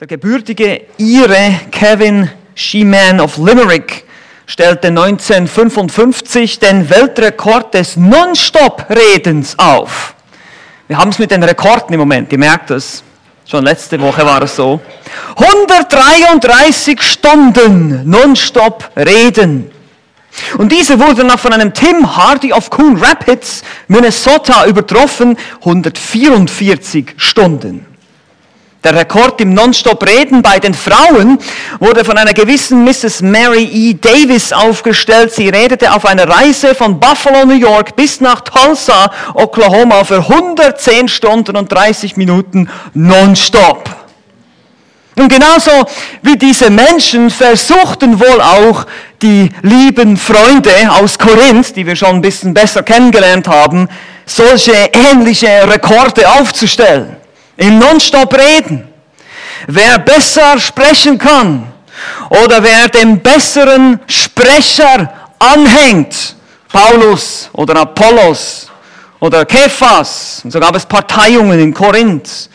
Der gebürtige Ire Kevin Sheeman of Limerick stellte 1955 den Weltrekord des Non-Stop-Redens auf. Wir haben es mit den Rekorden im Moment, ihr merkt es. Schon letzte Woche war es so. 133 Stunden Non-Stop reden. Und diese wurde dann von einem Tim Hardy of Coon Rapids, Minnesota, übertroffen. 144 Stunden. Der Rekord im Nonstop-Reden bei den Frauen wurde von einer gewissen Mrs. Mary E. Davis aufgestellt. Sie redete auf einer Reise von Buffalo, New York bis nach Tulsa, Oklahoma für 110 Stunden und 30 Minuten nonstop. Und genauso wie diese Menschen versuchten wohl auch die lieben Freunde aus Korinth, die wir schon ein bisschen besser kennengelernt haben, solche ähnliche Rekorde aufzustellen im Nonstop reden. Wer besser sprechen kann oder wer dem besseren Sprecher anhängt, Paulus oder Apollos oder Kephas, und so gab es Parteiungen in Korinth,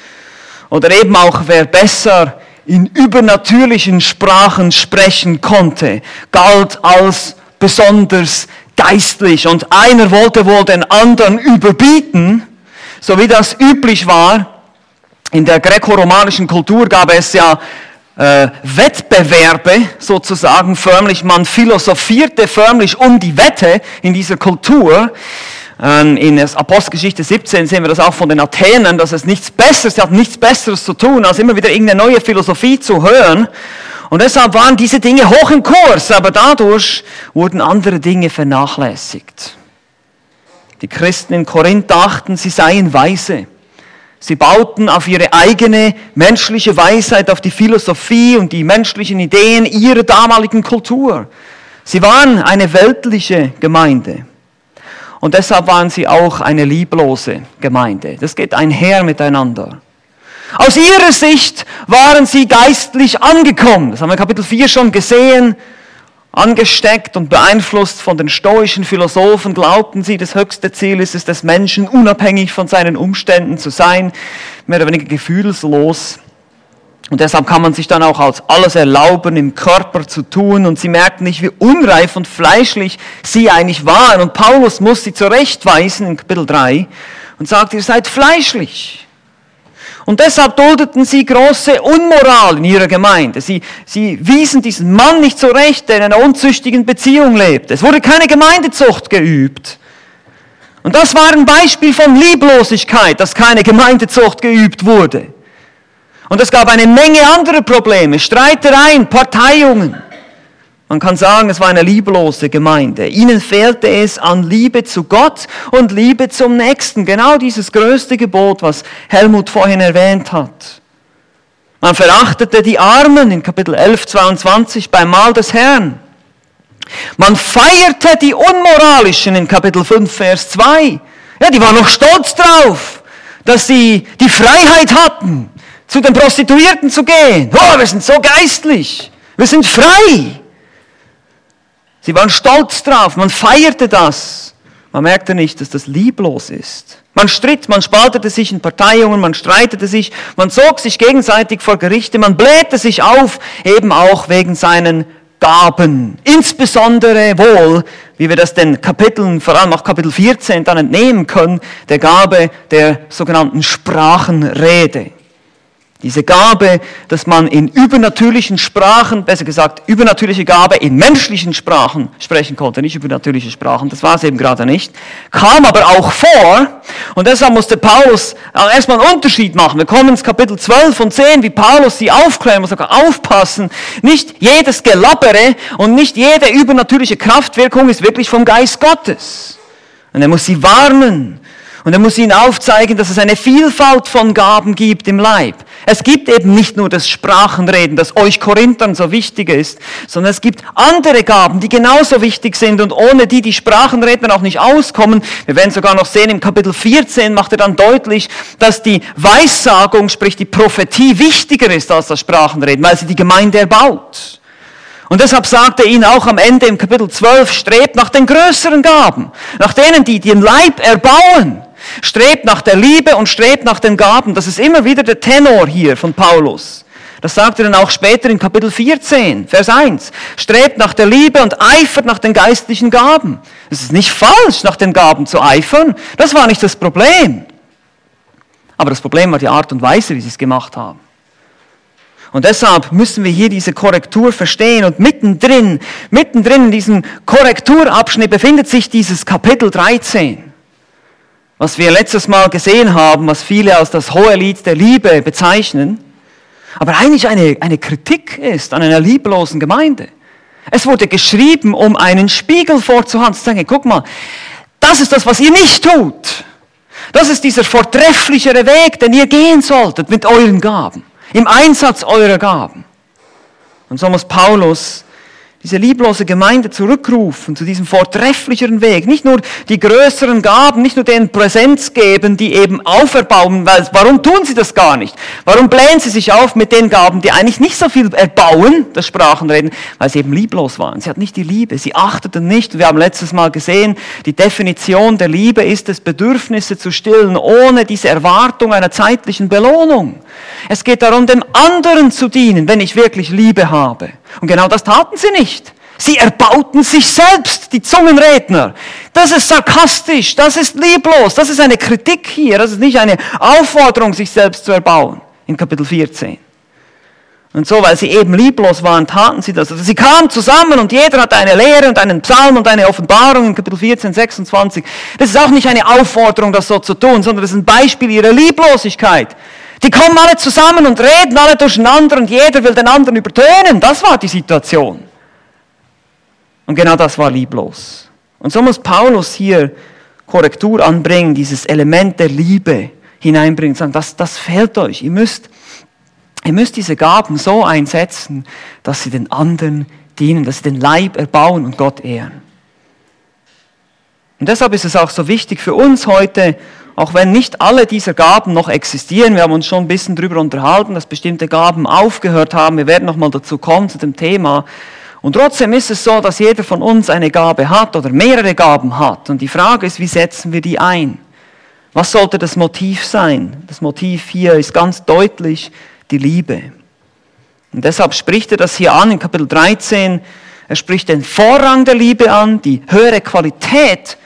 oder eben auch wer besser in übernatürlichen Sprachen sprechen konnte, galt als besonders geistlich. Und einer wollte wohl den anderen überbieten, so wie das üblich war. In der grekoromanischen Kultur gab es ja äh, Wettbewerbe sozusagen förmlich. Man philosophierte förmlich um die Wette in dieser Kultur. Ähm, in der Apostelgeschichte 17 sehen wir das auch von den Athenern, dass es nichts Besseres, sie hatten nichts Besseres zu tun, als immer wieder irgendeine neue Philosophie zu hören. Und deshalb waren diese Dinge hoch im Kurs, aber dadurch wurden andere Dinge vernachlässigt. Die Christen in Korinth dachten, sie seien weise. Sie bauten auf ihre eigene menschliche Weisheit, auf die Philosophie und die menschlichen Ideen ihrer damaligen Kultur. Sie waren eine weltliche Gemeinde. Und deshalb waren sie auch eine lieblose Gemeinde. Das geht einher miteinander. Aus ihrer Sicht waren sie geistlich angekommen. Das haben wir in Kapitel 4 schon gesehen angesteckt und beeinflusst von den stoischen Philosophen, glaubten sie, das höchste Ziel ist es des Menschen, unabhängig von seinen Umständen zu sein, mehr oder weniger gefühlslos. Und deshalb kann man sich dann auch als alles erlauben, im Körper zu tun. Und sie merkten nicht, wie unreif und fleischlich sie eigentlich waren. Und Paulus muss sie zurechtweisen in Kapitel 3 und sagt, ihr seid fleischlich. Und deshalb duldeten sie große Unmoral in ihrer Gemeinde. Sie, sie wiesen diesen Mann nicht zurecht, der in einer unzüchtigen Beziehung lebt. Es wurde keine Gemeindezucht geübt. Und das war ein Beispiel von Lieblosigkeit, dass keine Gemeindezucht geübt wurde. Und es gab eine Menge anderer Probleme, Streitereien, Parteiungen. Man kann sagen, es war eine lieblose Gemeinde. Ihnen fehlte es an Liebe zu Gott und Liebe zum Nächsten. Genau dieses größte Gebot, was Helmut vorhin erwähnt hat. Man verachtete die Armen in Kapitel 11, 22 beim Mahl des Herrn. Man feierte die Unmoralischen in Kapitel 5, Vers 2. Ja, die waren noch stolz drauf, dass sie die Freiheit hatten, zu den Prostituierten zu gehen. Oh, wir sind so geistlich. Wir sind frei. Sie waren stolz drauf, man feierte das. Man merkte nicht, dass das lieblos ist. Man stritt, man spaltete sich in Parteiungen, man streitete sich, man zog sich gegenseitig vor Gerichte, man blähte sich auf, eben auch wegen seinen Gaben. Insbesondere wohl, wie wir das den Kapiteln, vor allem auch Kapitel 14 dann entnehmen können, der Gabe der sogenannten Sprachenrede. Diese Gabe, dass man in übernatürlichen Sprachen, besser gesagt, übernatürliche Gabe in menschlichen Sprachen sprechen konnte, nicht übernatürliche Sprachen, das war es eben gerade nicht, kam aber auch vor. Und deshalb musste Paulus erstmal einen Unterschied machen. Wir kommen ins Kapitel 12 und sehen, wie Paulus sie aufklären muss, sogar aufpassen. Nicht jedes Gelabbere und nicht jede übernatürliche Kraftwirkung ist wirklich vom Geist Gottes. Und er muss sie warnen. Und er muss ihnen aufzeigen, dass es eine Vielfalt von Gaben gibt im Leib. Es gibt eben nicht nur das Sprachenreden, das euch Korinthern so wichtig ist, sondern es gibt andere Gaben, die genauso wichtig sind und ohne die die Sprachenredner auch nicht auskommen. Wir werden sogar noch sehen, im Kapitel 14 macht er dann deutlich, dass die Weissagung, sprich die Prophetie, wichtiger ist als das Sprachenreden, weil sie die Gemeinde erbaut. Und deshalb sagt er ihnen auch am Ende im Kapitel 12, strebt nach den größeren Gaben, nach denen, die den Leib erbauen. Strebt nach der Liebe und strebt nach den Gaben. Das ist immer wieder der Tenor hier von Paulus. Das sagt er dann auch später in Kapitel 14, Vers 1. Strebt nach der Liebe und eifert nach den geistlichen Gaben. Es ist nicht falsch, nach den Gaben zu eifern. Das war nicht das Problem. Aber das Problem war die Art und Weise, wie sie es gemacht haben. Und deshalb müssen wir hier diese Korrektur verstehen. Und mittendrin, mittendrin in diesem Korrekturabschnitt befindet sich dieses Kapitel 13, was wir letztes Mal gesehen haben, was viele als das hohe Lied der Liebe bezeichnen, aber eigentlich eine, eine Kritik ist an einer lieblosen Gemeinde. Es wurde geschrieben, um einen Spiegel vorzuhalten, zu sagen, guck mal, das ist das, was ihr nicht tut. Das ist dieser vortrefflichere Weg, den ihr gehen solltet mit euren Gaben im Einsatz eurer Gaben. Und so muss Paulus diese lieblose Gemeinde zurückrufen zu diesem vortrefflicheren Weg. Nicht nur die größeren Gaben, nicht nur denen Präsenz geben, die eben auferbauen, weil warum tun sie das gar nicht? Warum blähen sie sich auf mit den Gaben, die eigentlich nicht so viel erbauen, das Sprachenreden, weil sie eben lieblos waren. Sie hatten nicht die Liebe, sie achteten nicht. Wir haben letztes Mal gesehen, die Definition der Liebe ist es, Bedürfnisse zu stillen, ohne diese Erwartung einer zeitlichen Belohnung. Es geht darum, dem anderen zu dienen, wenn ich wirklich Liebe habe. Und genau das taten sie nicht. Sie erbauten sich selbst, die Zungenredner. Das ist sarkastisch, das ist lieblos, das ist eine Kritik hier, das ist nicht eine Aufforderung, sich selbst zu erbauen. In Kapitel 14. Und so, weil sie eben lieblos waren, taten sie das. Also sie kamen zusammen und jeder hatte eine Lehre und einen Psalm und eine Offenbarung in Kapitel 14, 26. Das ist auch nicht eine Aufforderung, das so zu tun, sondern das ist ein Beispiel ihrer Lieblosigkeit. Die kommen alle zusammen und reden alle durcheinander und jeder will den anderen übertönen. Das war die Situation. Und genau das war lieblos. Und so muss Paulus hier Korrektur anbringen, dieses Element der Liebe hineinbringen, sagen, das, das fehlt euch. Ihr müsst, ihr müsst diese Gaben so einsetzen, dass sie den anderen dienen, dass sie den Leib erbauen und Gott ehren. Und deshalb ist es auch so wichtig für uns heute, auch wenn nicht alle dieser Gaben noch existieren, wir haben uns schon ein bisschen darüber unterhalten, dass bestimmte Gaben aufgehört haben, wir werden nochmal dazu kommen, zu dem Thema. Und trotzdem ist es so, dass jeder von uns eine Gabe hat oder mehrere Gaben hat. Und die Frage ist, wie setzen wir die ein? Was sollte das Motiv sein? Das Motiv hier ist ganz deutlich die Liebe. Und deshalb spricht er das hier an in Kapitel 13. Er spricht den Vorrang der Liebe an, die höhere Qualität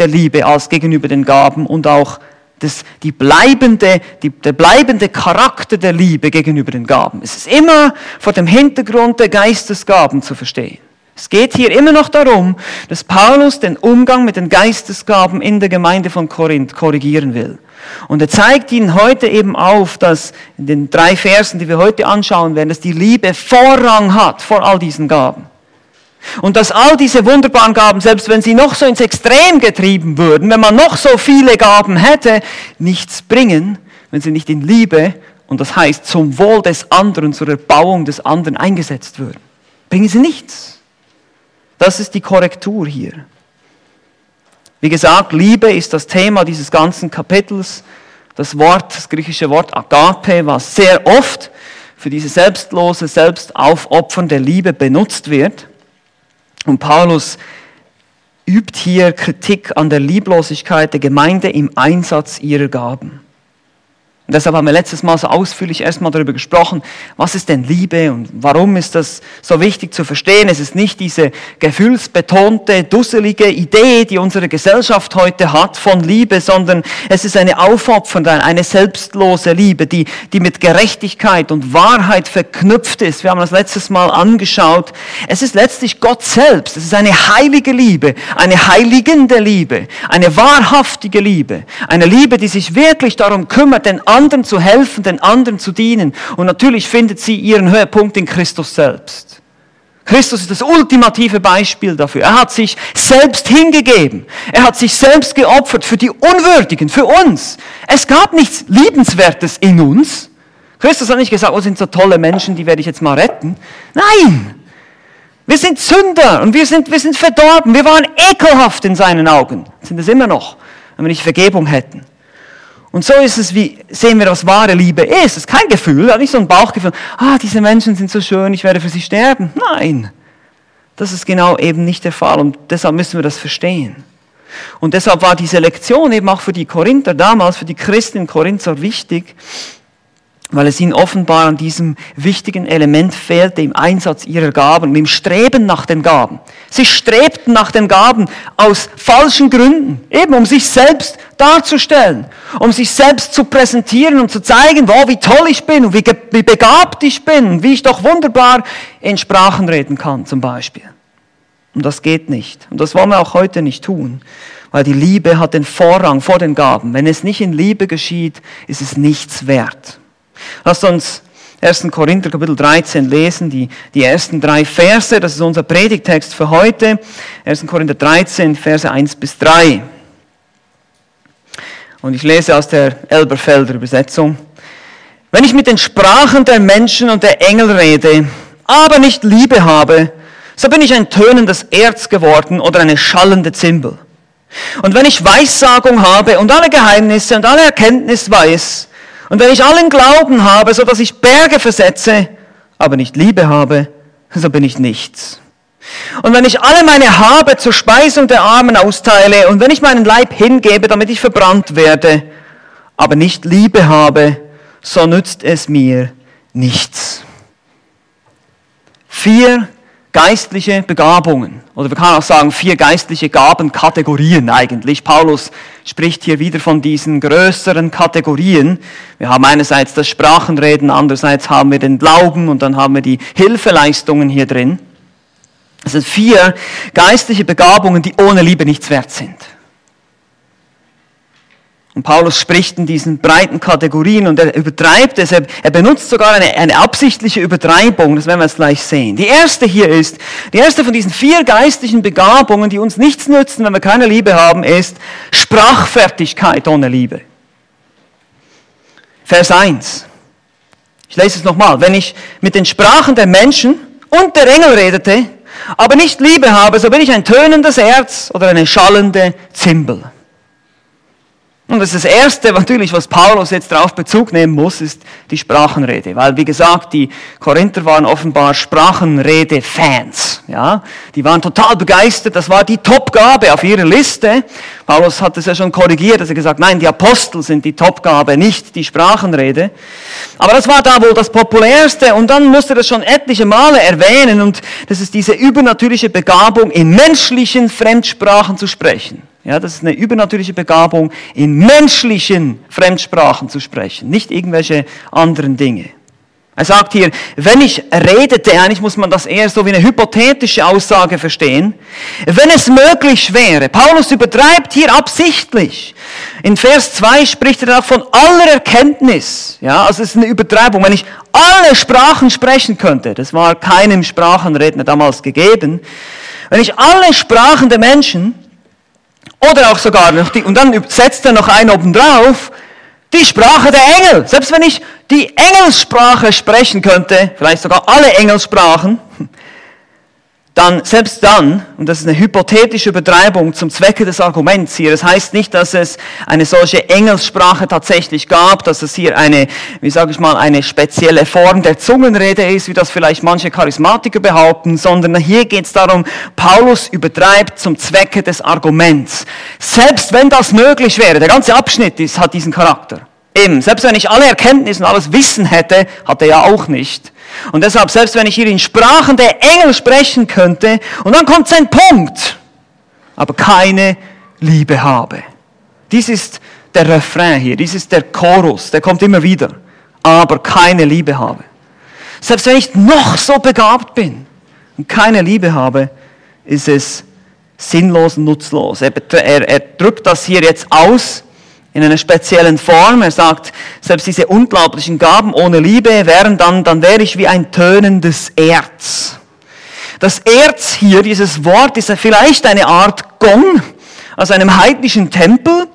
der Liebe als gegenüber den Gaben und auch das, die bleibende, die, der bleibende Charakter der Liebe gegenüber den Gaben. Es ist immer vor dem Hintergrund der Geistesgaben zu verstehen. Es geht hier immer noch darum, dass Paulus den Umgang mit den Geistesgaben in der Gemeinde von Korinth korrigieren will. Und er zeigt ihnen heute eben auf, dass in den drei Versen, die wir heute anschauen werden, dass die Liebe Vorrang hat vor all diesen Gaben. Und dass all diese wunderbaren Gaben, selbst wenn sie noch so ins Extrem getrieben würden, wenn man noch so viele Gaben hätte, nichts bringen, wenn sie nicht in Liebe und das heißt zum Wohl des anderen, zur Erbauung des anderen eingesetzt würden. Bringen sie nichts. Das ist die Korrektur hier. Wie gesagt, Liebe ist das Thema dieses ganzen Kapitels. Das Wort, das griechische Wort Agape, was sehr oft für diese selbstlose, selbstaufopfernde Liebe benutzt wird. Und Paulus übt hier Kritik an der Lieblosigkeit der Gemeinde im Einsatz ihrer Gaben. Und deshalb haben wir letztes Mal so ausführlich erstmal darüber gesprochen, was ist denn Liebe und warum ist das so wichtig zu verstehen. Es ist nicht diese gefühlsbetonte, dusselige Idee, die unsere Gesellschaft heute hat von Liebe, sondern es ist eine aufopfernde, eine selbstlose Liebe, die, die mit Gerechtigkeit und Wahrheit verknüpft ist. Wir haben das letztes Mal angeschaut. Es ist letztlich Gott selbst. Es ist eine heilige Liebe, eine heiligende Liebe, eine wahrhaftige Liebe, eine Liebe, die sich wirklich darum kümmert, den anderen zu helfen, den anderen zu dienen. Und natürlich findet sie ihren Höhepunkt in Christus selbst. Christus ist das ultimative Beispiel dafür. Er hat sich selbst hingegeben. Er hat sich selbst geopfert für die Unwürdigen, für uns. Es gab nichts Liebenswertes in uns. Christus hat nicht gesagt, oh, sind so tolle Menschen, die werde ich jetzt mal retten. Nein! Wir sind Sünder und wir sind, wir sind verdorben. Wir waren ekelhaft in seinen Augen. Sind es immer noch, wenn wir nicht Vergebung hätten. Und so ist es, wie sehen wir, was wahre Liebe ist. Es ist kein Gefühl, nicht so ein Bauchgefühl, ah, diese Menschen sind so schön, ich werde für sie sterben. Nein, das ist genau eben nicht der Fall und deshalb müssen wir das verstehen. Und deshalb war diese Lektion eben auch für die Korinther damals, für die Christen in Korinth so wichtig, weil es ihnen offenbar an diesem wichtigen Element fehlte im Einsatz ihrer Gaben, im Streben nach den Gaben. Sie strebten nach den Gaben aus falschen Gründen, eben um sich selbst darzustellen, um sich selbst zu präsentieren und zu zeigen, wow, wie toll ich bin und wie, wie begabt ich bin, wie ich doch wunderbar in Sprachen reden kann zum Beispiel. Und das geht nicht. Und das wollen wir auch heute nicht tun, weil die Liebe hat den Vorrang vor den Gaben. Wenn es nicht in Liebe geschieht, ist es nichts wert. Lasst uns 1. Korinther Kapitel 13 lesen, die, die ersten drei Verse, das ist unser Predigtext für heute. 1. Korinther 13, Verse 1 bis 3. Und ich lese aus der Elberfelder Übersetzung. Wenn ich mit den Sprachen der Menschen und der Engel rede, aber nicht Liebe habe, so bin ich ein tönendes Erz geworden oder eine schallende Zimbel. Und wenn ich Weissagung habe und alle Geheimnisse und alle Erkenntnis weiß, und wenn ich allen Glauben habe, so dass ich Berge versetze, aber nicht Liebe habe, so bin ich nichts. Und wenn ich alle meine Habe zur Speisung der Armen austeile und wenn ich meinen Leib hingebe, damit ich verbrannt werde, aber nicht Liebe habe, so nützt es mir nichts. Vier geistliche Begabungen. Oder wir können auch sagen, vier geistliche Gabenkategorien eigentlich. Paulus spricht hier wieder von diesen größeren Kategorien. Wir haben einerseits das Sprachenreden, andererseits haben wir den Glauben und dann haben wir die Hilfeleistungen hier drin. Es sind vier geistliche Begabungen, die ohne Liebe nichts wert sind. Und Paulus spricht in diesen breiten Kategorien und er übertreibt es. Er, er benutzt sogar eine, eine absichtliche Übertreibung. Das werden wir jetzt gleich sehen. Die erste hier ist, die erste von diesen vier geistlichen Begabungen, die uns nichts nützen, wenn wir keine Liebe haben, ist Sprachfertigkeit ohne Liebe. Vers 1. Ich lese es nochmal. Wenn ich mit den Sprachen der Menschen und der Engel redete, aber nicht Liebe habe, so bin ich ein tönendes Erz oder eine schallende Zimbel. Und das, ist das Erste, natürlich, was Paulus jetzt darauf Bezug nehmen muss, ist die Sprachenrede. Weil, wie gesagt, die Korinther waren offenbar Sprachenrede-Fans. Ja? Die waren total begeistert. Das war die Topgabe auf ihrer Liste. Paulus hat es ja schon korrigiert, dass er gesagt, nein, die Apostel sind die Topgabe, nicht die Sprachenrede. Aber das war da wohl das Populärste. Und dann musste er das schon etliche Male erwähnen. Und das ist diese übernatürliche Begabung, in menschlichen Fremdsprachen zu sprechen. Ja, das ist eine übernatürliche Begabung, in menschlichen Fremdsprachen zu sprechen, nicht irgendwelche anderen Dinge. Er sagt hier, wenn ich redete, eigentlich muss man das eher so wie eine hypothetische Aussage verstehen, wenn es möglich wäre, Paulus übertreibt hier absichtlich. In Vers 2 spricht er auch von aller Erkenntnis. Ja, also es ist eine Übertreibung. Wenn ich alle Sprachen sprechen könnte, das war keinem Sprachenredner damals gegeben, wenn ich alle Sprachen der Menschen oder auch sogar noch die, und dann setzt er noch einen oben drauf, die Sprache der Engel. Selbst wenn ich die Engelssprache sprechen könnte, vielleicht sogar alle Engelssprachen, dann, selbst dann, und das ist eine hypothetische Betreibung zum Zwecke des Arguments hier, das heißt nicht, dass es eine solche Engelssprache tatsächlich gab, dass es hier eine, wie sage ich mal, eine spezielle Form der Zungenrede ist, wie das vielleicht manche Charismatiker behaupten, sondern hier geht es darum, Paulus übertreibt zum Zwecke des Arguments. Selbst wenn das möglich wäre, der ganze Abschnitt ist, hat diesen Charakter. Eben, selbst wenn ich alle Erkenntnisse und alles Wissen hätte, hat er ja auch nicht. Und deshalb, selbst wenn ich hier in Sprachen der Engel sprechen könnte, und dann kommt sein Punkt, aber keine Liebe habe. Dies ist der Refrain hier, dies ist der Chorus, der kommt immer wieder, aber keine Liebe habe. Selbst wenn ich noch so begabt bin und keine Liebe habe, ist es sinnlos nutzlos. Er, er, er drückt das hier jetzt aus in einer speziellen Form. Er sagt, selbst diese unglaublichen Gaben ohne Liebe wären dann, dann wäre ich wie ein tönendes Erz. Das Erz hier, dieses Wort, ist vielleicht eine Art Gong aus einem heidnischen Tempel.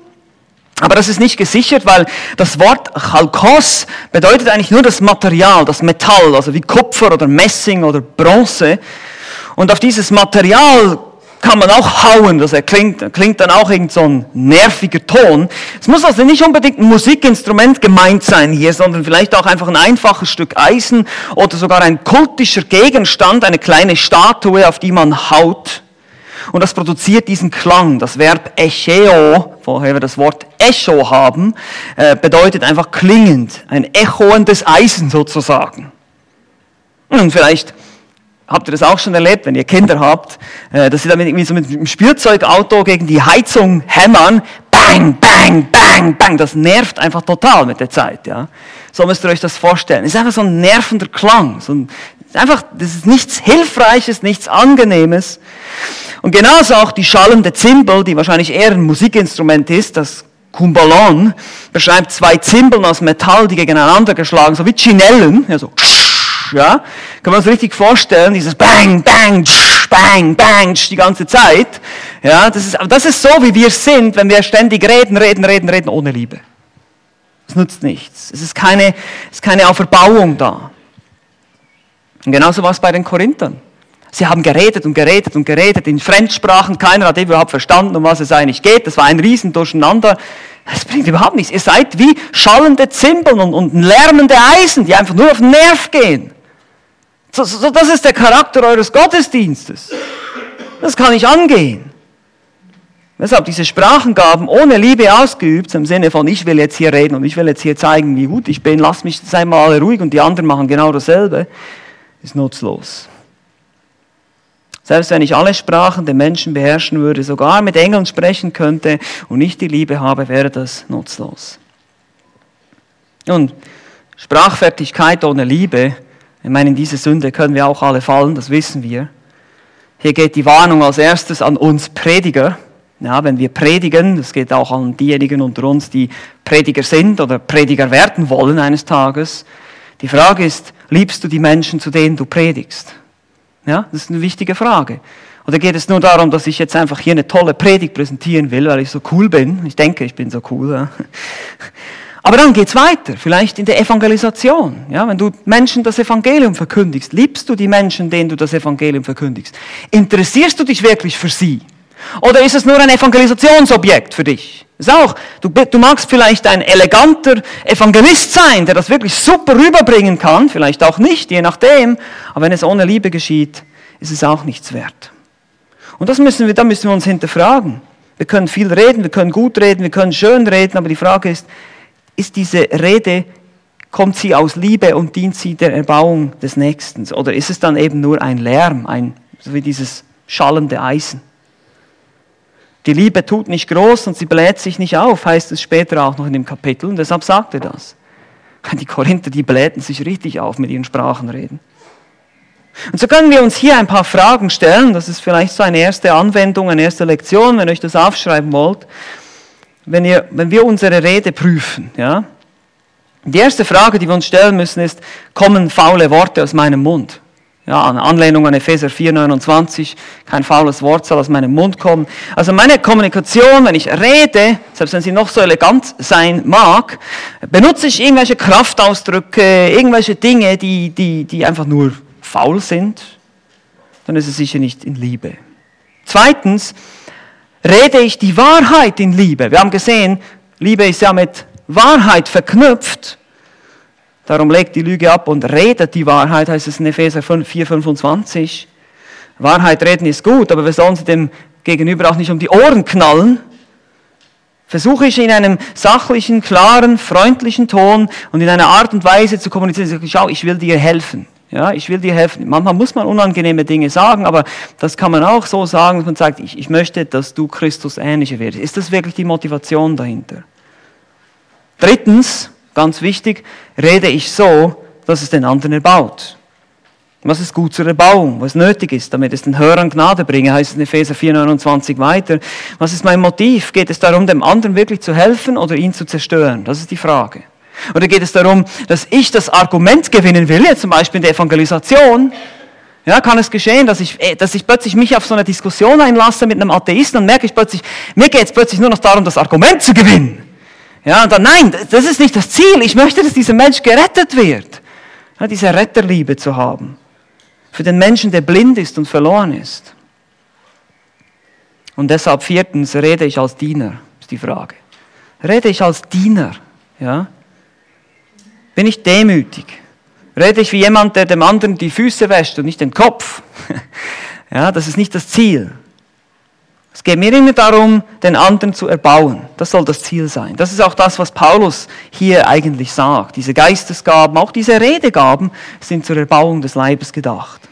Aber das ist nicht gesichert, weil das Wort Chalkos bedeutet eigentlich nur das Material, das Metall, also wie Kupfer oder Messing oder Bronze. Und auf dieses Material kann man auch hauen, das klingt, klingt dann auch irgend so ein nerviger Ton. Es muss also nicht unbedingt ein Musikinstrument gemeint sein hier, sondern vielleicht auch einfach ein einfaches Stück Eisen oder sogar ein kultischer Gegenstand, eine kleine Statue, auf die man haut. Und das produziert diesen Klang. Das Verb echeo, woher wir das Wort Echo haben, äh, bedeutet einfach klingend. Ein echoendes Eisen sozusagen. Und vielleicht habt ihr das auch schon erlebt, wenn ihr Kinder habt, äh, dass sie damit irgendwie so mit einem Spielzeugauto gegen die Heizung hämmern. Bang, bang, bang, bang. Das nervt einfach total mit der Zeit, ja. So müsst ihr euch das vorstellen. Ist einfach so ein nervender Klang. So ein, einfach, das ist nichts Hilfreiches, nichts Angenehmes. Und genauso auch die schallende Zimbel, die wahrscheinlich eher ein Musikinstrument ist, das Kumbalon, beschreibt zwei Zimbeln aus Metall, die gegeneinander geschlagen, so wie Chinellen, ja, so, ja, kann man sich richtig vorstellen, dieses Bang, Bang, Bang, Bang, die ganze Zeit. Ja, das ist, das ist so, wie wir sind, wenn wir ständig reden, reden, reden, reden, ohne Liebe. Es nutzt nichts. Es ist keine, es ist keine Auferbauung da. Und genauso war es bei den Korinthern. Sie haben geredet und geredet und geredet in Fremdsprachen. Keiner hat überhaupt verstanden, um was es eigentlich geht. Das war ein Riesendurcheinander. Das bringt überhaupt nichts. Ihr seid wie schallende Zimbeln und, und lärmende Eisen, die einfach nur auf den Nerv gehen. Das ist der Charakter eures Gottesdienstes. Das kann ich angehen. Weshalb diese Sprachengaben ohne Liebe ausgeübt, im Sinne von, ich will jetzt hier reden und ich will jetzt hier zeigen, wie gut ich bin, lass mich, sei mal alle ruhig und die anderen machen genau dasselbe, ist nutzlos. Selbst wenn ich alle Sprachen der Menschen beherrschen würde, sogar mit Engeln sprechen könnte und nicht die Liebe habe, wäre das nutzlos. Nun, Sprachfertigkeit ohne Liebe, ich meine, in diese Sünde können wir auch alle fallen, das wissen wir. Hier geht die Warnung als erstes an uns Prediger. Ja, wenn wir predigen, das geht auch an diejenigen unter uns, die Prediger sind oder Prediger werden wollen eines Tages. Die Frage ist, liebst du die Menschen, zu denen du predigst? Ja, das ist eine wichtige Frage. Oder geht es nur darum, dass ich jetzt einfach hier eine tolle Predigt präsentieren will, weil ich so cool bin? Ich denke, ich bin so cool. Ja. Aber dann geht's weiter, vielleicht in der Evangelisation. Ja, wenn du Menschen das Evangelium verkündigst, liebst du die Menschen, denen du das Evangelium verkündigst? Interessierst du dich wirklich für sie? Oder ist es nur ein Evangelisationsobjekt für dich? Ist auch, du, du magst vielleicht ein eleganter Evangelist sein, der das wirklich super rüberbringen kann, vielleicht auch nicht, je nachdem. Aber wenn es ohne Liebe geschieht, ist es auch nichts wert. Und das müssen wir, da müssen wir uns hinterfragen. Wir können viel reden, wir können gut reden, wir können schön reden, aber die Frage ist, ist diese Rede, kommt sie aus Liebe und dient sie der Erbauung des Nächsten? Oder ist es dann eben nur ein Lärm, ein, so wie dieses schallende Eisen? Die Liebe tut nicht groß und sie bläht sich nicht auf, heißt es später auch noch in dem Kapitel. Und deshalb sagt er das. Die Korinther, die blähten sich richtig auf mit ihren Sprachenreden. Und so können wir uns hier ein paar Fragen stellen. Das ist vielleicht so eine erste Anwendung, eine erste Lektion, wenn ihr euch das aufschreiben wollt. Wenn, ihr, wenn wir unsere Rede prüfen, ja. Die erste Frage, die wir uns stellen müssen, ist, kommen faule Worte aus meinem Mund? Ja, eine Anlehnung an Epheser 4, 29, kein faules Wort soll aus meinem Mund kommen. Also meine Kommunikation, wenn ich rede, selbst wenn sie noch so elegant sein mag, benutze ich irgendwelche Kraftausdrücke, irgendwelche Dinge, die, die, die einfach nur faul sind, dann ist es sicher nicht in Liebe. Zweitens, rede ich die Wahrheit in Liebe. Wir haben gesehen, Liebe ist ja mit Wahrheit verknüpft. Darum legt die Lüge ab und redet die Wahrheit, heißt es in Epheser 4, 25. Wahrheit reden ist gut, aber wir sollen sie dem Gegenüber auch nicht um die Ohren knallen. Versuche ich in einem sachlichen, klaren, freundlichen Ton und in einer Art und Weise zu kommunizieren, schau, ich will dir helfen. Ja, ich will dir helfen. Manchmal muss man unangenehme Dinge sagen, aber das kann man auch so sagen, dass man sagt, ich, ich möchte, dass du Christus ähnlicher wirst. Ist das wirklich die Motivation dahinter? Drittens, Ganz wichtig, rede ich so, dass es den anderen erbaut. Was ist gut zur Erbauung? Was nötig ist, damit es den Hörern Gnade bringe, heißt es in Epheser 4,29 weiter. Was ist mein Motiv? Geht es darum, dem anderen wirklich zu helfen oder ihn zu zerstören? Das ist die Frage. Oder geht es darum, dass ich das Argument gewinnen will, jetzt zum Beispiel in der Evangelisation? Ja, kann es geschehen, dass ich, äh, dass ich plötzlich mich auf so eine Diskussion einlasse mit einem Atheisten und merke ich plötzlich, mir geht es plötzlich nur noch darum, das Argument zu gewinnen. Ja, und dann, nein, das ist nicht das Ziel. Ich möchte, dass dieser Mensch gerettet wird. Ja, diese Retterliebe zu haben. Für den Menschen, der blind ist und verloren ist. Und deshalb viertens, rede ich als Diener, ist die Frage. Rede ich als Diener, ja? Bin ich demütig? Rede ich wie jemand, der dem anderen die Füße wäscht und nicht den Kopf? ja, das ist nicht das Ziel. Es geht mir immer darum, den anderen zu erbauen. Das soll das Ziel sein. Das ist auch das, was Paulus hier eigentlich sagt. Diese Geistesgaben, auch diese Redegaben sind zur Erbauung des Leibes gedacht.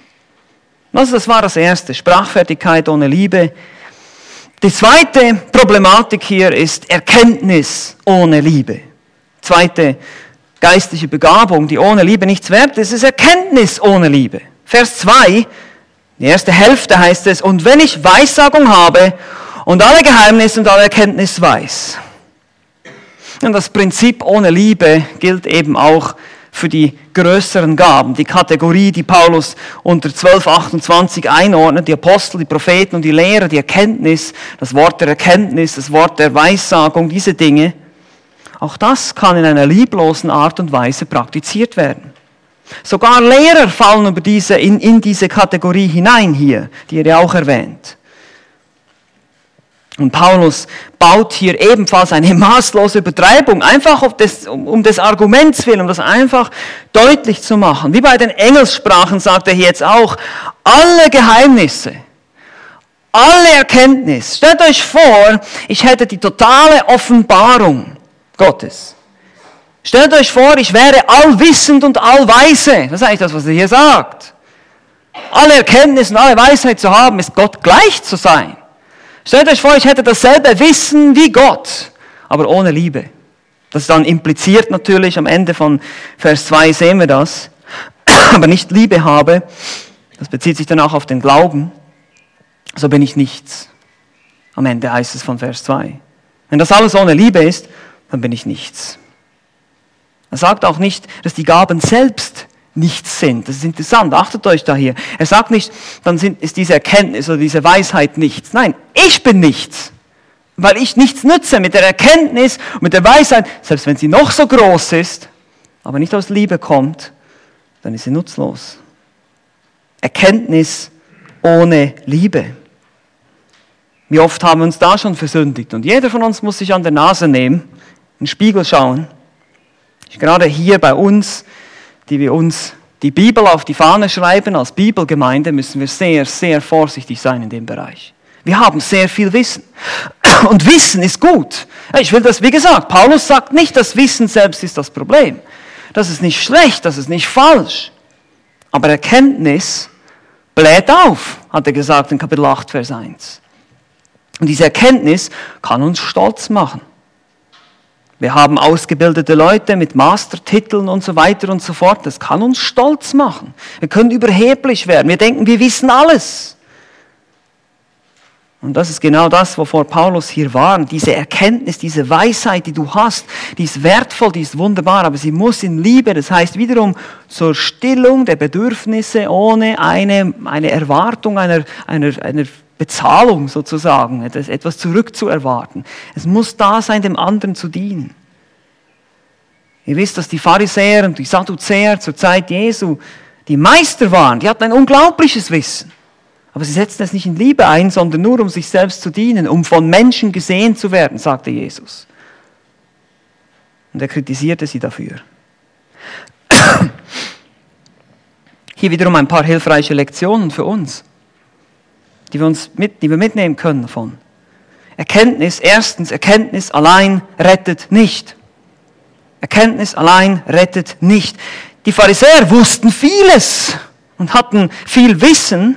Also das war das Erste, Sprachfertigkeit ohne Liebe. Die zweite Problematik hier ist Erkenntnis ohne Liebe. Zweite geistliche Begabung, die ohne Liebe nichts wert ist, ist Erkenntnis ohne Liebe. Vers 2 die erste Hälfte heißt es, und wenn ich Weissagung habe und alle Geheimnisse und alle Erkenntnis weiß. Und das Prinzip ohne Liebe gilt eben auch für die größeren Gaben, die Kategorie, die Paulus unter 1228 einordnet, die Apostel, die Propheten und die Lehrer, die Erkenntnis, das Wort der Erkenntnis, das Wort der Weissagung, diese Dinge. Auch das kann in einer lieblosen Art und Weise praktiziert werden. Sogar Lehrer fallen über diese, in, in diese Kategorie hinein hier, die er ja auch erwähnt. Und Paulus baut hier ebenfalls eine maßlose Übertreibung, einfach des, um, des Arguments willen, um das einfach deutlich zu machen. Wie bei den Engelssprachen sagt er hier jetzt auch, alle Geheimnisse, alle Erkenntnis. Stellt euch vor, ich hätte die totale Offenbarung Gottes. Stellt euch vor, ich wäre allwissend und allweise. Das ist eigentlich das, was er hier sagt. Alle Erkenntnis und alle Weisheit zu haben, ist Gott gleich zu sein. Stellt euch vor, ich hätte dasselbe Wissen wie Gott, aber ohne Liebe. Das ist dann impliziert natürlich, am Ende von Vers 2 sehen wir das, aber nicht Liebe habe, das bezieht sich dann auch auf den Glauben, so bin ich nichts. Am Ende heißt es von Vers 2. Wenn das alles ohne Liebe ist, dann bin ich nichts. Er sagt auch nicht, dass die Gaben selbst nichts sind. Das ist interessant, achtet euch da hier. Er sagt nicht, dann sind, ist diese Erkenntnis oder diese Weisheit nichts. Nein, ich bin nichts. Weil ich nichts nütze mit der Erkenntnis und mit der Weisheit, selbst wenn sie noch so groß ist, aber nicht aus Liebe kommt, dann ist sie nutzlos. Erkenntnis ohne Liebe. Wie oft haben wir uns da schon versündigt? Und jeder von uns muss sich an der Nase nehmen, in den Spiegel schauen Gerade hier bei uns, die wir uns die Bibel auf die Fahne schreiben als Bibelgemeinde, müssen wir sehr, sehr vorsichtig sein in dem Bereich. Wir haben sehr viel Wissen. Und Wissen ist gut. Ich will das, wie gesagt, Paulus sagt nicht, dass Wissen selbst ist das Problem. Das ist nicht schlecht, das ist nicht falsch. Aber Erkenntnis bläht auf, hat er gesagt in Kapitel 8, Vers 1. Und diese Erkenntnis kann uns stolz machen. Wir haben ausgebildete Leute mit Mastertiteln und so weiter und so fort. Das kann uns stolz machen. Wir können überheblich werden. Wir denken, wir wissen alles. Und das ist genau das, wovor Paulus hier warnt. Diese Erkenntnis, diese Weisheit, die du hast, die ist wertvoll, die ist wunderbar, aber sie muss in Liebe, das heißt wiederum zur Stillung der Bedürfnisse ohne eine, eine Erwartung einer, einer, einer Bezahlung sozusagen, etwas zurückzuerwarten. Es muss da sein, dem anderen zu dienen. Ihr wisst, dass die Pharisäer und die Sadduzäer zur Zeit Jesu die Meister waren. Die hatten ein unglaubliches Wissen. Aber sie setzten es nicht in Liebe ein, sondern nur, um sich selbst zu dienen, um von Menschen gesehen zu werden, sagte Jesus. Und er kritisierte sie dafür. Hier wiederum ein paar hilfreiche Lektionen für uns die wir, uns mit, die wir mitnehmen können davon. Erkenntnis, erstens, Erkenntnis allein rettet nicht. Erkenntnis allein rettet nicht. Die Pharisäer wussten vieles und hatten viel Wissen.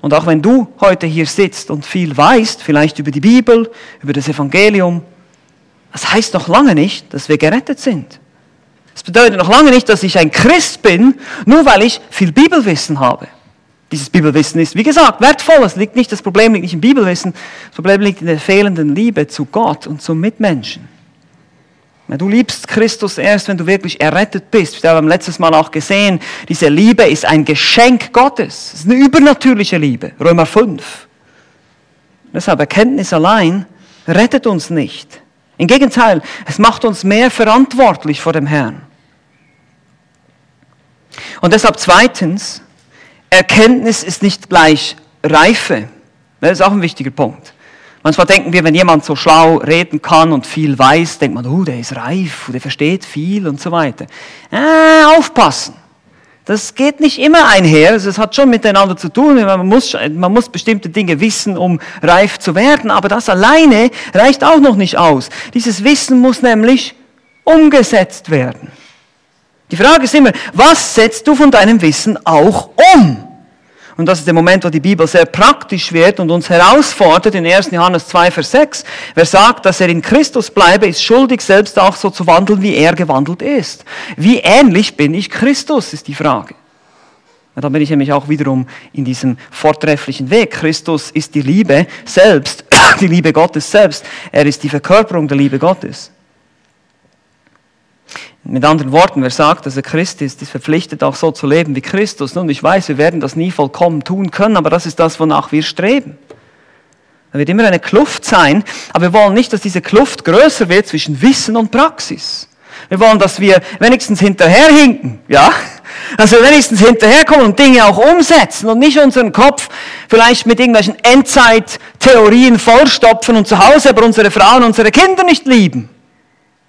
Und auch wenn du heute hier sitzt und viel weißt, vielleicht über die Bibel, über das Evangelium, das heißt noch lange nicht, dass wir gerettet sind. Das bedeutet noch lange nicht, dass ich ein Christ bin, nur weil ich viel Bibelwissen habe. Dieses Bibelwissen ist, wie gesagt, wertvoll. Es liegt nicht, das Problem liegt nicht im Bibelwissen. Das Problem liegt in der fehlenden Liebe zu Gott und zum Mitmenschen. Du liebst Christus erst, wenn du wirklich errettet bist. Wir haben letztes Mal auch gesehen, diese Liebe ist ein Geschenk Gottes. Es ist eine übernatürliche Liebe. Römer 5. Deshalb Erkenntnis allein rettet uns nicht. Im Gegenteil, es macht uns mehr verantwortlich vor dem Herrn. Und deshalb zweitens, Erkenntnis ist nicht gleich Reife. Das ist auch ein wichtiger Punkt. Manchmal denken wir, wenn jemand so schlau reden kann und viel weiß, denkt man, oh, der ist reif, der versteht viel und so weiter. Äh, aufpassen. Das geht nicht immer einher. Also es hat schon miteinander zu tun. Man muss, man muss bestimmte Dinge wissen, um reif zu werden. Aber das alleine reicht auch noch nicht aus. Dieses Wissen muss nämlich umgesetzt werden. Die Frage ist immer, was setzt du von deinem Wissen auch um? Und das ist der Moment, wo die Bibel sehr praktisch wird und uns herausfordert in 1. Johannes 2, Vers 6. Wer sagt, dass er in Christus bleibe, ist schuldig, selbst auch so zu wandeln, wie er gewandelt ist. Wie ähnlich bin ich Christus, ist die Frage. Und da bin ich nämlich auch wiederum in diesem vortrefflichen Weg. Christus ist die Liebe selbst, die Liebe Gottes selbst. Er ist die Verkörperung der Liebe Gottes. Mit anderen Worten, wer sagt, dass er Christ ist, ist verpflichtet auch so zu leben wie Christus. Nun, ich weiß, wir werden das nie vollkommen tun können, aber das ist das, wonach wir streben. Da wird immer eine Kluft sein, aber wir wollen nicht, dass diese Kluft größer wird zwischen Wissen und Praxis. Wir wollen, dass wir wenigstens hinterherhinken, ja? Also wenigstens hinterherkommen und Dinge auch umsetzen und nicht unseren Kopf vielleicht mit irgendwelchen Endzeit-Theorien vollstopfen und zu Hause aber unsere Frauen, unsere Kinder nicht lieben.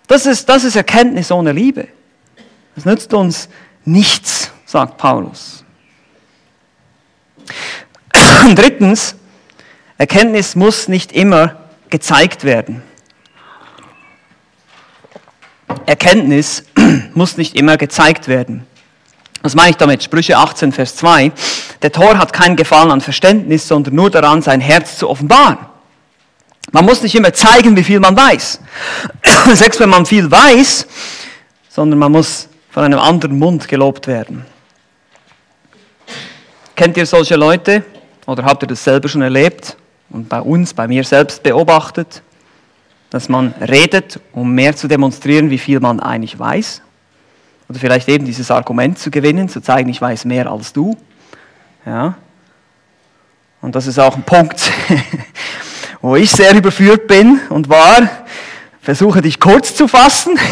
Das ist, das ist Erkenntnis ohne Liebe. Das nützt uns nichts, sagt Paulus. Und drittens, Erkenntnis muss nicht immer gezeigt werden. Erkenntnis muss nicht immer gezeigt werden. Was meine ich damit? Sprüche 18, Vers 2. Der Tor hat keinen Gefallen an Verständnis, sondern nur daran, sein Herz zu offenbaren. Man muss nicht immer zeigen, wie viel man weiß. Selbst wenn man viel weiß, sondern man muss von einem anderen Mund gelobt werden. Kennt ihr solche Leute oder habt ihr das selber schon erlebt und bei uns, bei mir selbst beobachtet, dass man redet, um mehr zu demonstrieren, wie viel man eigentlich weiß? Oder vielleicht eben dieses Argument zu gewinnen, zu zeigen, ich weiß mehr als du. Ja. Und das ist auch ein Punkt, wo ich sehr überführt bin und war, versuche dich kurz zu fassen.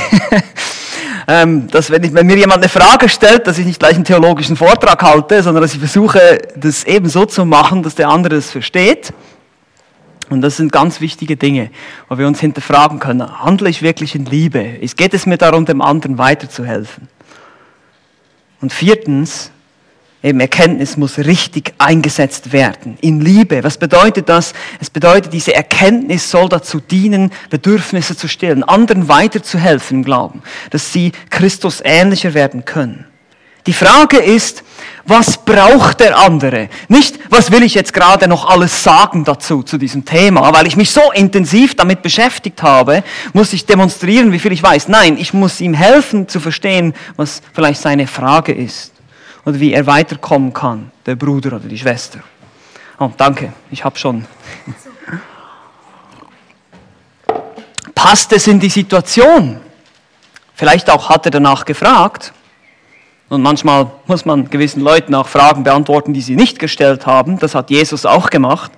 Ähm, dass wenn, ich, wenn, mir jemand eine Frage stellt, dass ich nicht gleich einen theologischen Vortrag halte, sondern dass ich versuche, das eben so zu machen, dass der andere es versteht. Und das sind ganz wichtige Dinge, wo wir uns hinterfragen können, handle ich wirklich in Liebe? Geht es mir darum, dem anderen weiterzuhelfen? Und viertens, Eben Erkenntnis muss richtig eingesetzt werden. In Liebe. Was bedeutet das? Es bedeutet, diese Erkenntnis soll dazu dienen, Bedürfnisse zu stillen, anderen weiterzuhelfen im Glauben, dass sie Christus ähnlicher werden können. Die Frage ist, was braucht der andere? Nicht, was will ich jetzt gerade noch alles sagen dazu, zu diesem Thema? Weil ich mich so intensiv damit beschäftigt habe, muss ich demonstrieren, wie viel ich weiß. Nein, ich muss ihm helfen zu verstehen, was vielleicht seine Frage ist oder wie er weiterkommen kann, der Bruder oder die Schwester. Oh, danke, ich habe schon. Passt es in die Situation? Vielleicht auch hat er danach gefragt. Und manchmal muss man gewissen Leuten auch Fragen beantworten, die sie nicht gestellt haben. Das hat Jesus auch gemacht.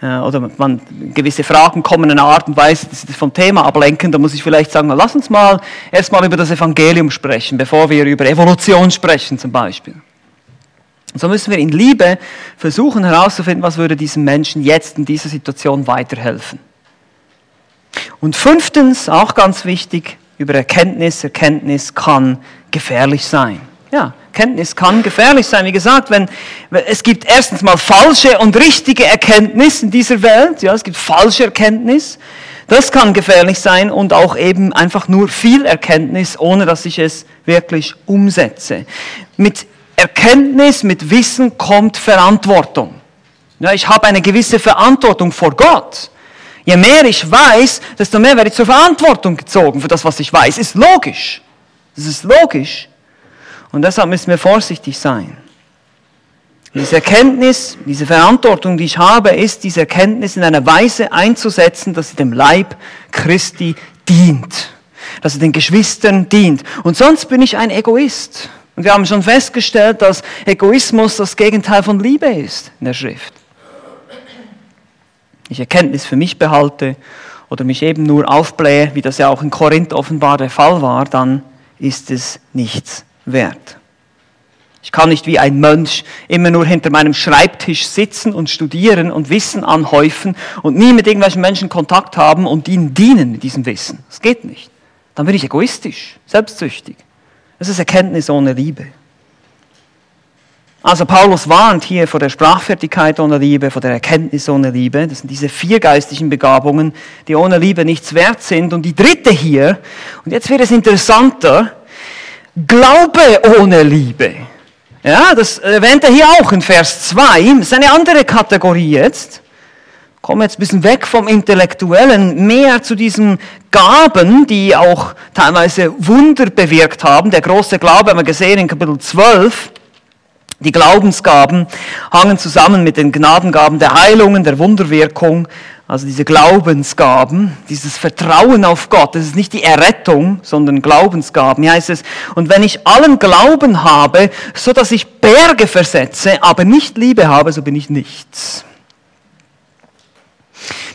Äh, oder man, gewisse Fragen kommen in einer Art und Weise, dass sie vom Thema ablenken, da muss ich vielleicht sagen, lass uns mal erstmal über das Evangelium sprechen, bevor wir über Evolution sprechen zum Beispiel. So müssen wir in Liebe versuchen herauszufinden, was würde diesem Menschen jetzt in dieser Situation weiterhelfen. Und fünftens, auch ganz wichtig, über Erkenntnis. Erkenntnis kann gefährlich sein. Ja, Erkenntnis kann gefährlich sein. Wie gesagt, wenn, es gibt erstens mal falsche und richtige Erkenntnis in dieser Welt. Ja, es gibt falsche Erkenntnis. Das kann gefährlich sein und auch eben einfach nur viel Erkenntnis, ohne dass ich es wirklich umsetze. Mit Erkenntnis, mit Wissen kommt Verantwortung. Ja, ich habe eine gewisse Verantwortung vor Gott. Je mehr ich weiß, desto mehr werde ich zur Verantwortung gezogen für das, was ich weiß. Ist logisch. Das ist logisch. Und deshalb müssen wir vorsichtig sein. Diese Erkenntnis, diese Verantwortung, die ich habe, ist, diese Erkenntnis in einer Weise einzusetzen, dass sie dem Leib Christi dient. Dass sie den Geschwistern dient. Und sonst bin ich ein Egoist. Und wir haben schon festgestellt, dass Egoismus das Gegenteil von Liebe ist in der Schrift. Ich Erkenntnis für mich behalte oder mich eben nur aufblähe, wie das ja auch in Korinth offenbar der Fall war, dann ist es nichts wert. Ich kann nicht wie ein Mönch immer nur hinter meinem Schreibtisch sitzen und studieren und Wissen anhäufen und nie mit irgendwelchen Menschen Kontakt haben und ihnen dienen mit diesem Wissen. Das geht nicht. Dann bin ich egoistisch, selbstsüchtig. Das ist Erkenntnis ohne Liebe. Also Paulus warnt hier vor der Sprachfertigkeit ohne Liebe, vor der Erkenntnis ohne Liebe. Das sind diese vier geistlichen Begabungen, die ohne Liebe nichts wert sind. Und die dritte hier, und jetzt wird es interessanter, Glaube ohne Liebe. Ja, das erwähnt er hier auch in Vers 2. Das ist eine andere Kategorie jetzt. Kommen jetzt ein bisschen weg vom Intellektuellen, mehr zu diesen Gaben, die auch teilweise Wunder bewirkt haben. Der große Glaube haben wir gesehen in Kapitel 12. Die Glaubensgaben hangen zusammen mit den Gnadengaben der Heilungen, der Wunderwirkung, also diese Glaubensgaben, dieses Vertrauen auf Gott, das ist nicht die Errettung, sondern Glaubensgaben. Hier heißt es, und wenn ich allen Glauben habe, so dass ich Berge versetze, aber nicht Liebe habe, so bin ich nichts.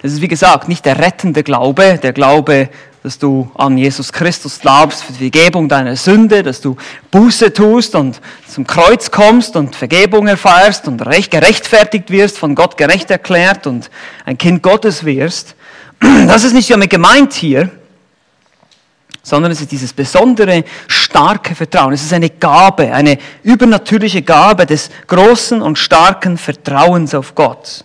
Das ist wie gesagt nicht der rettende Glaube, der Glaube dass du an Jesus Christus glaubst für die Vergebung deiner Sünde, dass du Buße tust und zum Kreuz kommst und Vergebung erfährst und recht gerechtfertigt wirst, von Gott gerecht erklärt und ein Kind Gottes wirst. Das ist nicht damit gemeint hier, sondern es ist dieses besondere, starke Vertrauen. Es ist eine Gabe, eine übernatürliche Gabe des großen und starken Vertrauens auf Gott.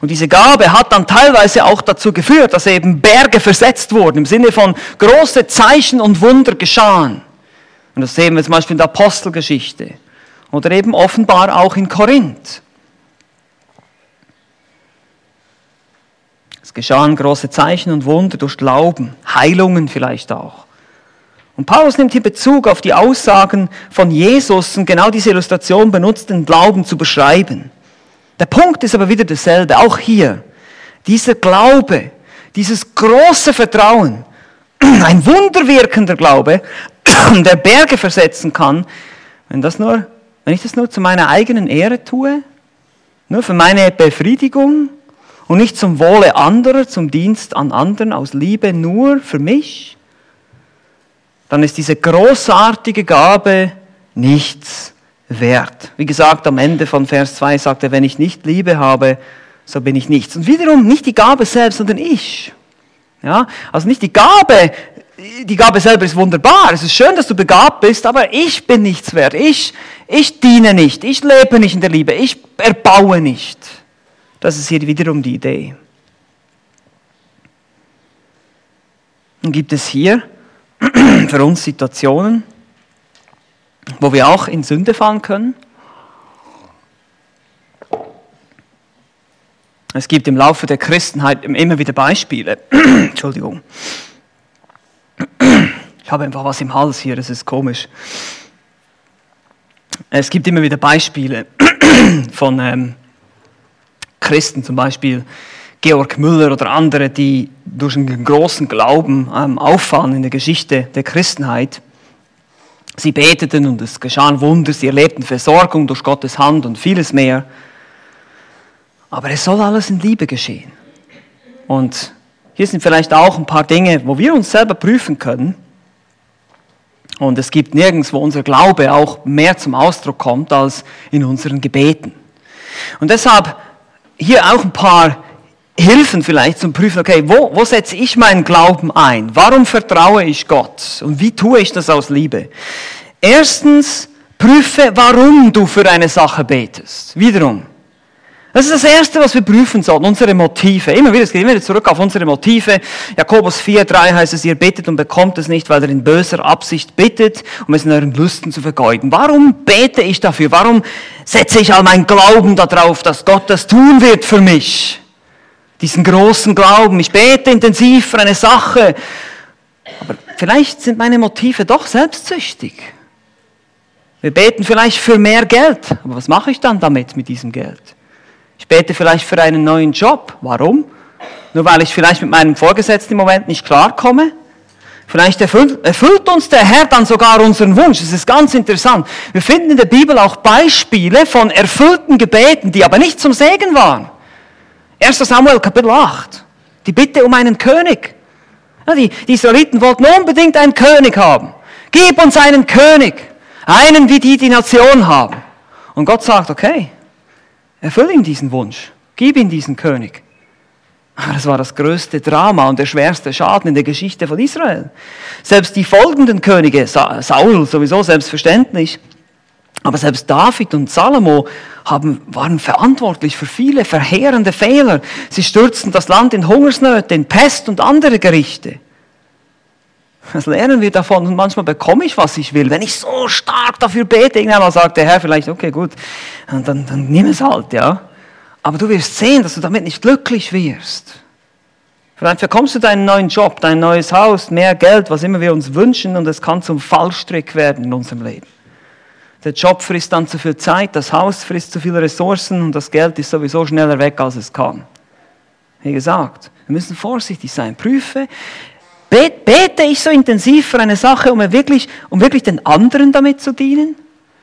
Und diese Gabe hat dann teilweise auch dazu geführt, dass eben Berge versetzt wurden, im Sinne von große Zeichen und Wunder geschahen. Und das sehen wir zum Beispiel in der Apostelgeschichte oder eben offenbar auch in Korinth. Es geschahen große Zeichen und Wunder durch Glauben, Heilungen vielleicht auch. Und Paulus nimmt hier Bezug auf die Aussagen von Jesus und genau diese Illustration benutzt, den Glauben zu beschreiben. Der Punkt ist aber wieder derselbe, auch hier. Dieser Glaube, dieses große Vertrauen, ein wunderwirkender Glaube, der Berge versetzen kann, wenn, das nur, wenn ich das nur zu meiner eigenen Ehre tue, nur für meine Befriedigung und nicht zum Wohle anderer, zum Dienst an anderen, aus Liebe nur für mich, dann ist diese großartige Gabe nichts wert. Wie gesagt, am Ende von Vers 2 sagt er, wenn ich nicht Liebe habe, so bin ich nichts. Und wiederum nicht die Gabe selbst, sondern ich. Ja, also nicht die Gabe, die Gabe selber ist wunderbar. Es ist schön, dass du begabt bist, aber ich bin nichts wert. Ich, ich diene nicht. Ich lebe nicht in der Liebe. Ich erbaue nicht. Das ist hier wiederum die Idee. Und gibt es hier für uns Situationen, wo wir auch in Sünde fallen können. Es gibt im Laufe der Christenheit immer wieder Beispiele. Entschuldigung. Ich habe einfach was im Hals hier, das ist komisch. Es gibt immer wieder Beispiele von ähm, Christen, zum Beispiel Georg Müller oder andere, die durch einen großen Glauben ähm, auffallen in der Geschichte der Christenheit. Sie beteten und es geschahen Wunder, sie erlebten Versorgung durch Gottes Hand und vieles mehr. Aber es soll alles in Liebe geschehen. Und hier sind vielleicht auch ein paar Dinge, wo wir uns selber prüfen können. Und es gibt nirgends, wo unser Glaube auch mehr zum Ausdruck kommt als in unseren Gebeten. Und deshalb hier auch ein paar Hilfen vielleicht zum Prüfen, okay, wo, wo setze ich meinen Glauben ein? Warum vertraue ich Gott? Und wie tue ich das aus Liebe? Erstens, prüfe, warum du für eine Sache betest. Wiederum. Das ist das Erste, was wir prüfen sollten, unsere Motive. Immer wieder, es geht immer wieder zurück auf unsere Motive. Jakobus 4, 3 heißt es, ihr bittet und bekommt es nicht, weil ihr in böser Absicht bittet, um es in euren Lüsten zu vergeuden. Warum bete ich dafür? Warum setze ich all meinen Glauben darauf, dass Gott das tun wird für mich? Diesen großen Glauben. Ich bete intensiv für eine Sache. Aber vielleicht sind meine Motive doch selbstsüchtig. Wir beten vielleicht für mehr Geld. Aber was mache ich dann damit, mit diesem Geld? Ich bete vielleicht für einen neuen Job. Warum? Nur weil ich vielleicht mit meinem Vorgesetzten im Moment nicht klarkomme? Vielleicht erfüllt, erfüllt, uns der Herr dann sogar unseren Wunsch. Das ist ganz interessant. Wir finden in der Bibel auch Beispiele von erfüllten Gebeten, die aber nicht zum Segen waren. 1. Samuel Kapitel 8. Die Bitte um einen König. Die, die Israeliten wollten unbedingt einen König haben. Gib uns einen König. Einen, wie die die Nation haben. Und Gott sagt, okay, erfülle ihm diesen Wunsch. Gib ihm diesen König. Aber das war das größte Drama und der schwerste Schaden in der Geschichte von Israel. Selbst die folgenden Könige, Saul sowieso selbstverständlich, Aber selbst David und Salomo haben, waren verantwortlich für viele verheerende Fehler. Sie stürzten das Land in Hungersnöte, in Pest und andere Gerichte. Was lernen wir davon? Und manchmal bekomme ich, was ich will. Wenn ich so stark dafür bete, irgendwann sagt der Herr vielleicht, okay, gut, dann, dann, dann nimm es halt, ja. Aber du wirst sehen, dass du damit nicht glücklich wirst. Vielleicht bekommst du deinen neuen Job, dein neues Haus, mehr Geld, was immer wir uns wünschen, und es kann zum Fallstrick werden in unserem Leben. Der Job frisst dann zu viel Zeit, das Haus frisst zu viele Ressourcen und das Geld ist sowieso schneller weg, als es kann. Wie gesagt, wir müssen vorsichtig sein. Prüfe, bete ich so intensiv für eine Sache, um wirklich, um wirklich den anderen damit zu dienen?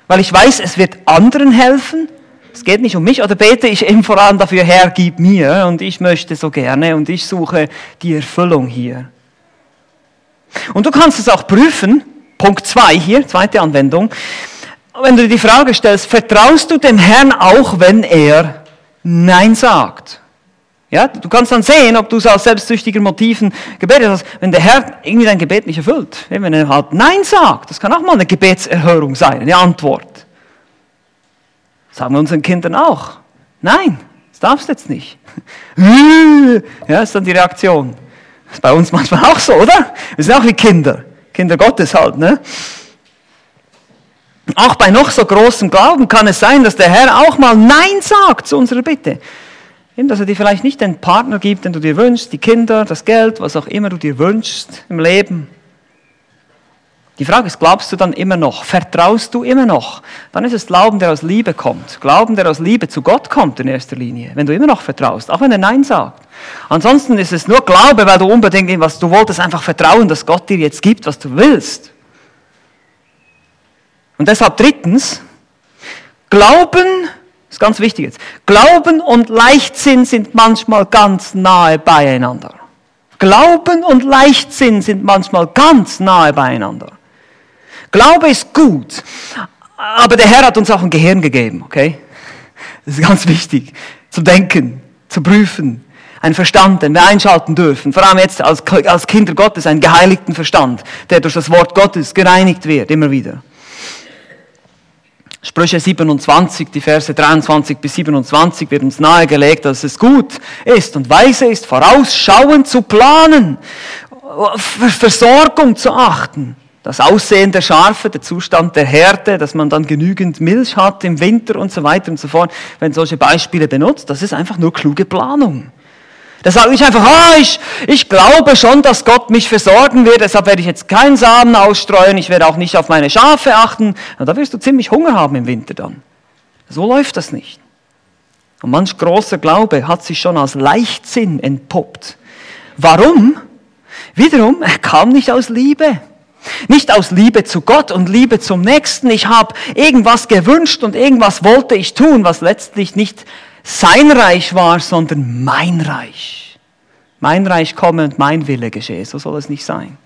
Weil ich weiß, es wird anderen helfen. Es geht nicht um mich, oder bete ich eben vor allem dafür, Herr, gib mir und ich möchte so gerne und ich suche die Erfüllung hier. Und du kannst es auch prüfen, Punkt 2 hier, zweite Anwendung, wenn du die Frage stellst, vertraust du dem Herrn auch, wenn er Nein sagt? Ja, du kannst dann sehen, ob du es aus selbstsüchtigen Motiven gebetet hast. Wenn der Herr irgendwie dein Gebet nicht erfüllt, wenn er halt Nein sagt, das kann auch mal eine Gebetserhörung sein, eine Antwort. Sagen wir unseren Kindern auch. Nein, das darfst du jetzt nicht. Ja, ist dann die Reaktion. Das ist bei uns manchmal auch so, oder? Wir sind auch wie Kinder. Kinder Gottes halt, ne? Auch bei noch so großem Glauben kann es sein, dass der Herr auch mal Nein sagt zu unserer Bitte. Dass er dir vielleicht nicht den Partner gibt, den du dir wünschst, die Kinder, das Geld, was auch immer du dir wünschst im Leben. Die Frage ist, glaubst du dann immer noch? Vertraust du immer noch? Dann ist es Glauben, der aus Liebe kommt. Glauben, der aus Liebe zu Gott kommt in erster Linie. Wenn du immer noch vertraust, auch wenn er Nein sagt. Ansonsten ist es nur Glaube, weil du unbedingt was du wolltest, einfach vertrauen, dass Gott dir jetzt gibt, was du willst. Und deshalb drittens, Glauben, ist ganz wichtig jetzt, Glauben und Leichtsinn sind manchmal ganz nahe beieinander. Glauben und Leichtsinn sind manchmal ganz nahe beieinander. Glaube ist gut, aber der Herr hat uns auch ein Gehirn gegeben, okay? Das ist ganz wichtig, zu denken, zu prüfen, einen Verstand, den wir einschalten dürfen, vor allem jetzt als, als Kinder Gottes, einen geheiligten Verstand, der durch das Wort Gottes gereinigt wird, immer wieder. Sprüche 27, die Verse 23 bis 27 wird uns nahegelegt, dass es gut ist und weise ist, vorausschauend zu planen, Versorgung zu achten das Aussehen der Schafe, der Zustand der Herde, dass man dann genügend Milch hat im Winter und so weiter und so fort. Wenn solche Beispiele benutzt, das ist einfach nur kluge Planung. Das sagt nicht einfach, ah, ich, ich glaube schon, dass Gott mich versorgen wird, deshalb werde ich jetzt keinen Samen ausstreuen, ich werde auch nicht auf meine Schafe achten. Na, da wirst du ziemlich Hunger haben im Winter dann. So läuft das nicht. Und manch großer Glaube hat sich schon als Leichtsinn entpuppt. Warum? Wiederum, er kam nicht aus Liebe. Nicht aus Liebe zu Gott und Liebe zum Nächsten. Ich habe irgendwas gewünscht und irgendwas wollte ich tun, was letztlich nicht sein Reich war, sondern mein Reich. Mein Reich komme und mein Wille geschehe. So soll es nicht sein.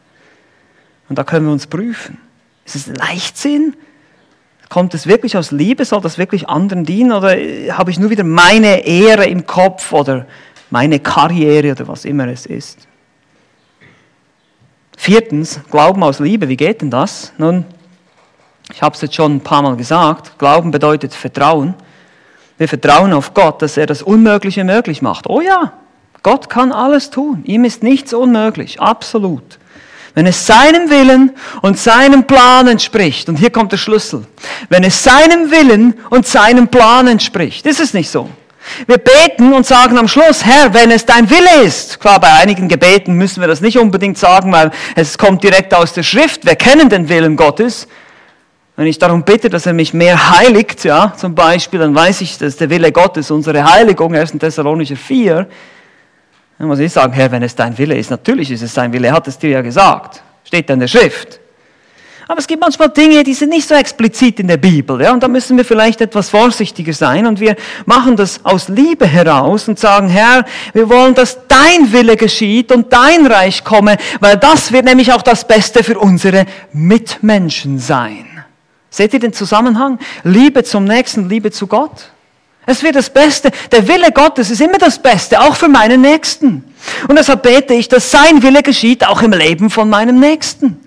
Und da können wir uns prüfen. Ist es Leichtsinn? Kommt es wirklich aus Liebe? Soll das wirklich anderen dienen? Oder habe ich nur wieder meine Ehre im Kopf oder meine Karriere oder was immer es ist? Viertens, Glauben aus Liebe. Wie geht denn das? Nun, ich habe es jetzt schon ein paar Mal gesagt. Glauben bedeutet Vertrauen. Wir vertrauen auf Gott, dass er das Unmögliche möglich macht. Oh ja, Gott kann alles tun. Ihm ist nichts unmöglich. Absolut. Wenn es seinem Willen und seinem Plan entspricht, und hier kommt der Schlüssel, wenn es seinem Willen und seinem Plan entspricht, ist es nicht so. Wir beten und sagen am Schluss, Herr, wenn es dein Wille ist. Klar, bei einigen Gebeten müssen wir das nicht unbedingt sagen, weil es kommt direkt aus der Schrift. Wir kennen den Willen Gottes. Wenn ich darum bitte, dass er mich mehr heiligt, ja, zum Beispiel, dann weiß ich, dass der Wille Gottes unsere Heiligung, 1. Thessalonicher 4, dann muss ich sagen, Herr, wenn es dein Wille ist, natürlich ist es sein Wille, er hat es dir ja gesagt. Steht da in der Schrift. Aber es gibt manchmal Dinge, die sind nicht so explizit in der Bibel. Ja? Und da müssen wir vielleicht etwas vorsichtiger sein. Und wir machen das aus Liebe heraus und sagen, Herr, wir wollen, dass dein Wille geschieht und dein Reich komme, weil das wird nämlich auch das Beste für unsere Mitmenschen sein. Seht ihr den Zusammenhang? Liebe zum Nächsten, Liebe zu Gott. Es wird das Beste. Der Wille Gottes ist immer das Beste, auch für meinen Nächsten. Und deshalb bete ich, dass sein Wille geschieht, auch im Leben von meinem Nächsten.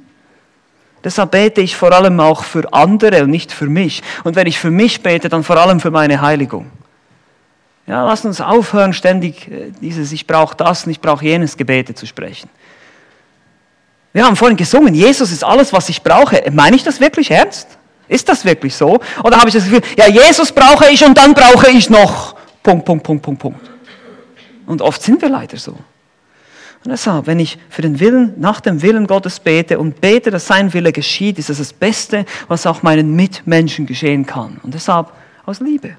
Deshalb bete ich vor allem auch für andere und nicht für mich. Und wenn ich für mich bete, dann vor allem für meine Heiligung. Ja, lass uns aufhören, ständig äh, dieses Ich brauche das und ich brauche jenes Gebete zu sprechen. Wir haben vorhin gesungen, Jesus ist alles, was ich brauche. Meine ich das wirklich ernst? Ist das wirklich so? Oder habe ich das Gefühl, ja, Jesus brauche ich und dann brauche ich noch Punkt, Punkt, Punkt, Punkt, Punkt. Und oft sind wir leider so. Und deshalb, wenn ich für den Willen, nach dem Willen Gottes bete und bete, dass sein Wille geschieht, ist das das Beste, was auch meinen Mitmenschen geschehen kann. Und deshalb aus Liebe.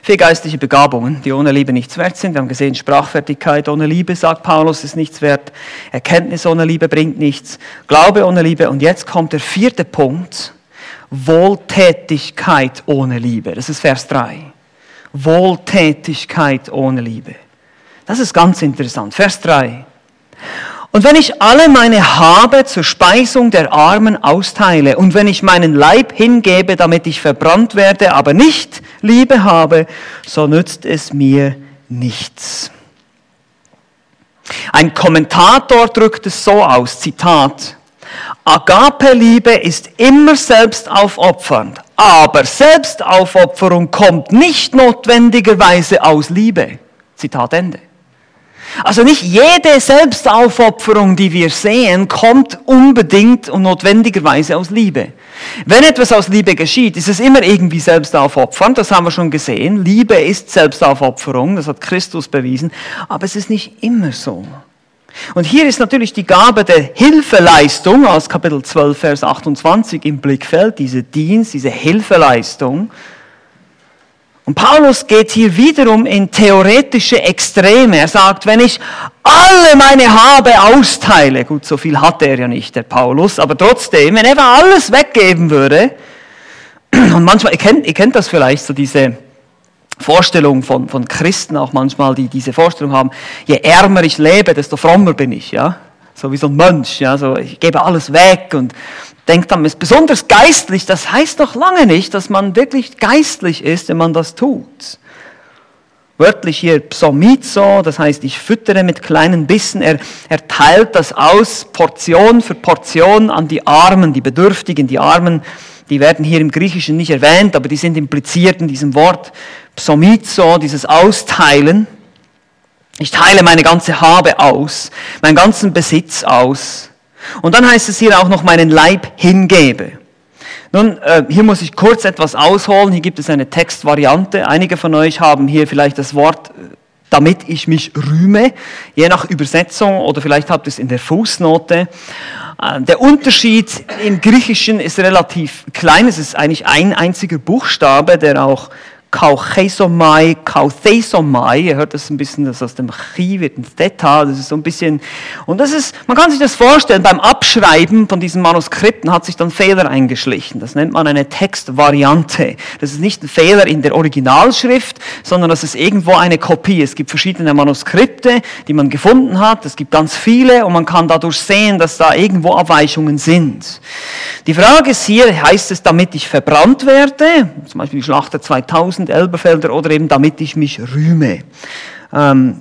Vier geistliche Begabungen, die ohne Liebe nichts wert sind. Wir haben gesehen, Sprachfertigkeit ohne Liebe, sagt Paulus, ist nichts wert. Erkenntnis ohne Liebe bringt nichts. Glaube ohne Liebe. Und jetzt kommt der vierte Punkt. Wohltätigkeit ohne Liebe. Das ist Vers 3. Wohltätigkeit ohne Liebe. Das ist ganz interessant. Vers 3. Und wenn ich alle meine Habe zur Speisung der Armen austeile und wenn ich meinen Leib hingebe, damit ich verbrannt werde, aber nicht Liebe habe, so nützt es mir nichts. Ein Kommentator drückt es so aus, Zitat, Agape-Liebe ist immer selbstaufopfernd, aber Selbstaufopferung kommt nicht notwendigerweise aus Liebe. Zitat Ende. Also nicht jede Selbstaufopferung, die wir sehen, kommt unbedingt und notwendigerweise aus Liebe. Wenn etwas aus Liebe geschieht, ist es immer irgendwie selbstaufopfernd, das haben wir schon gesehen. Liebe ist Selbstaufopferung, das hat Christus bewiesen, aber es ist nicht immer so. Und hier ist natürlich die Gabe der Hilfeleistung aus Kapitel 12, Vers 28 im Blickfeld, diese Dienst, diese Hilfeleistung. Und Paulus geht hier wiederum in theoretische Extreme. Er sagt, wenn ich alle meine Habe austeile, gut, so viel hatte er ja nicht, der Paulus, aber trotzdem, wenn er alles weggeben würde, und manchmal, ihr kennt, ihr kennt das vielleicht, so diese Vorstellung von, von Christen auch manchmal, die diese Vorstellung haben, je ärmer ich lebe, desto frommer bin ich, ja. So wie so ein Mönch, ja, so ich gebe alles weg und denkt dann, ist besonders geistlich. Das heißt doch lange nicht, dass man wirklich geistlich ist, wenn man das tut. Wörtlich hier Psomizo, das heißt, ich füttere mit kleinen Bissen. Er, er teilt das aus, Portion für Portion an die Armen, die Bedürftigen, die Armen. Die werden hier im Griechischen nicht erwähnt, aber die sind impliziert in diesem Wort Psomizo, dieses Austeilen. Ich teile meine ganze Habe aus, meinen ganzen Besitz aus. Und dann heißt es hier auch noch meinen Leib hingebe. Nun, äh, hier muss ich kurz etwas ausholen. Hier gibt es eine Textvariante. Einige von euch haben hier vielleicht das Wort, äh, damit ich mich rühme, je nach Übersetzung oder vielleicht habt ihr es in der Fußnote. Äh, der Unterschied im Griechischen ist relativ klein. Es ist eigentlich ein einziger Buchstabe, der auch Kauchesomai, Kauthesomai, ihr hört das ein bisschen, das aus dem Chi wird ein Theta, das ist so ein bisschen, und das ist, man kann sich das vorstellen, beim Abschreiben von diesen Manuskripten hat sich dann Fehler eingeschlichen. Das nennt man eine Textvariante. Das ist nicht ein Fehler in der Originalschrift, sondern das ist irgendwo eine Kopie. Es gibt verschiedene Manuskripte, die man gefunden hat, es gibt ganz viele und man kann dadurch sehen, dass da irgendwo Abweichungen sind. Die Frage ist hier, heißt es, damit ich verbrannt werde, zum Beispiel die Schlachter 2000, 1000 Elberfelder oder eben damit ich mich rühme. Ähm,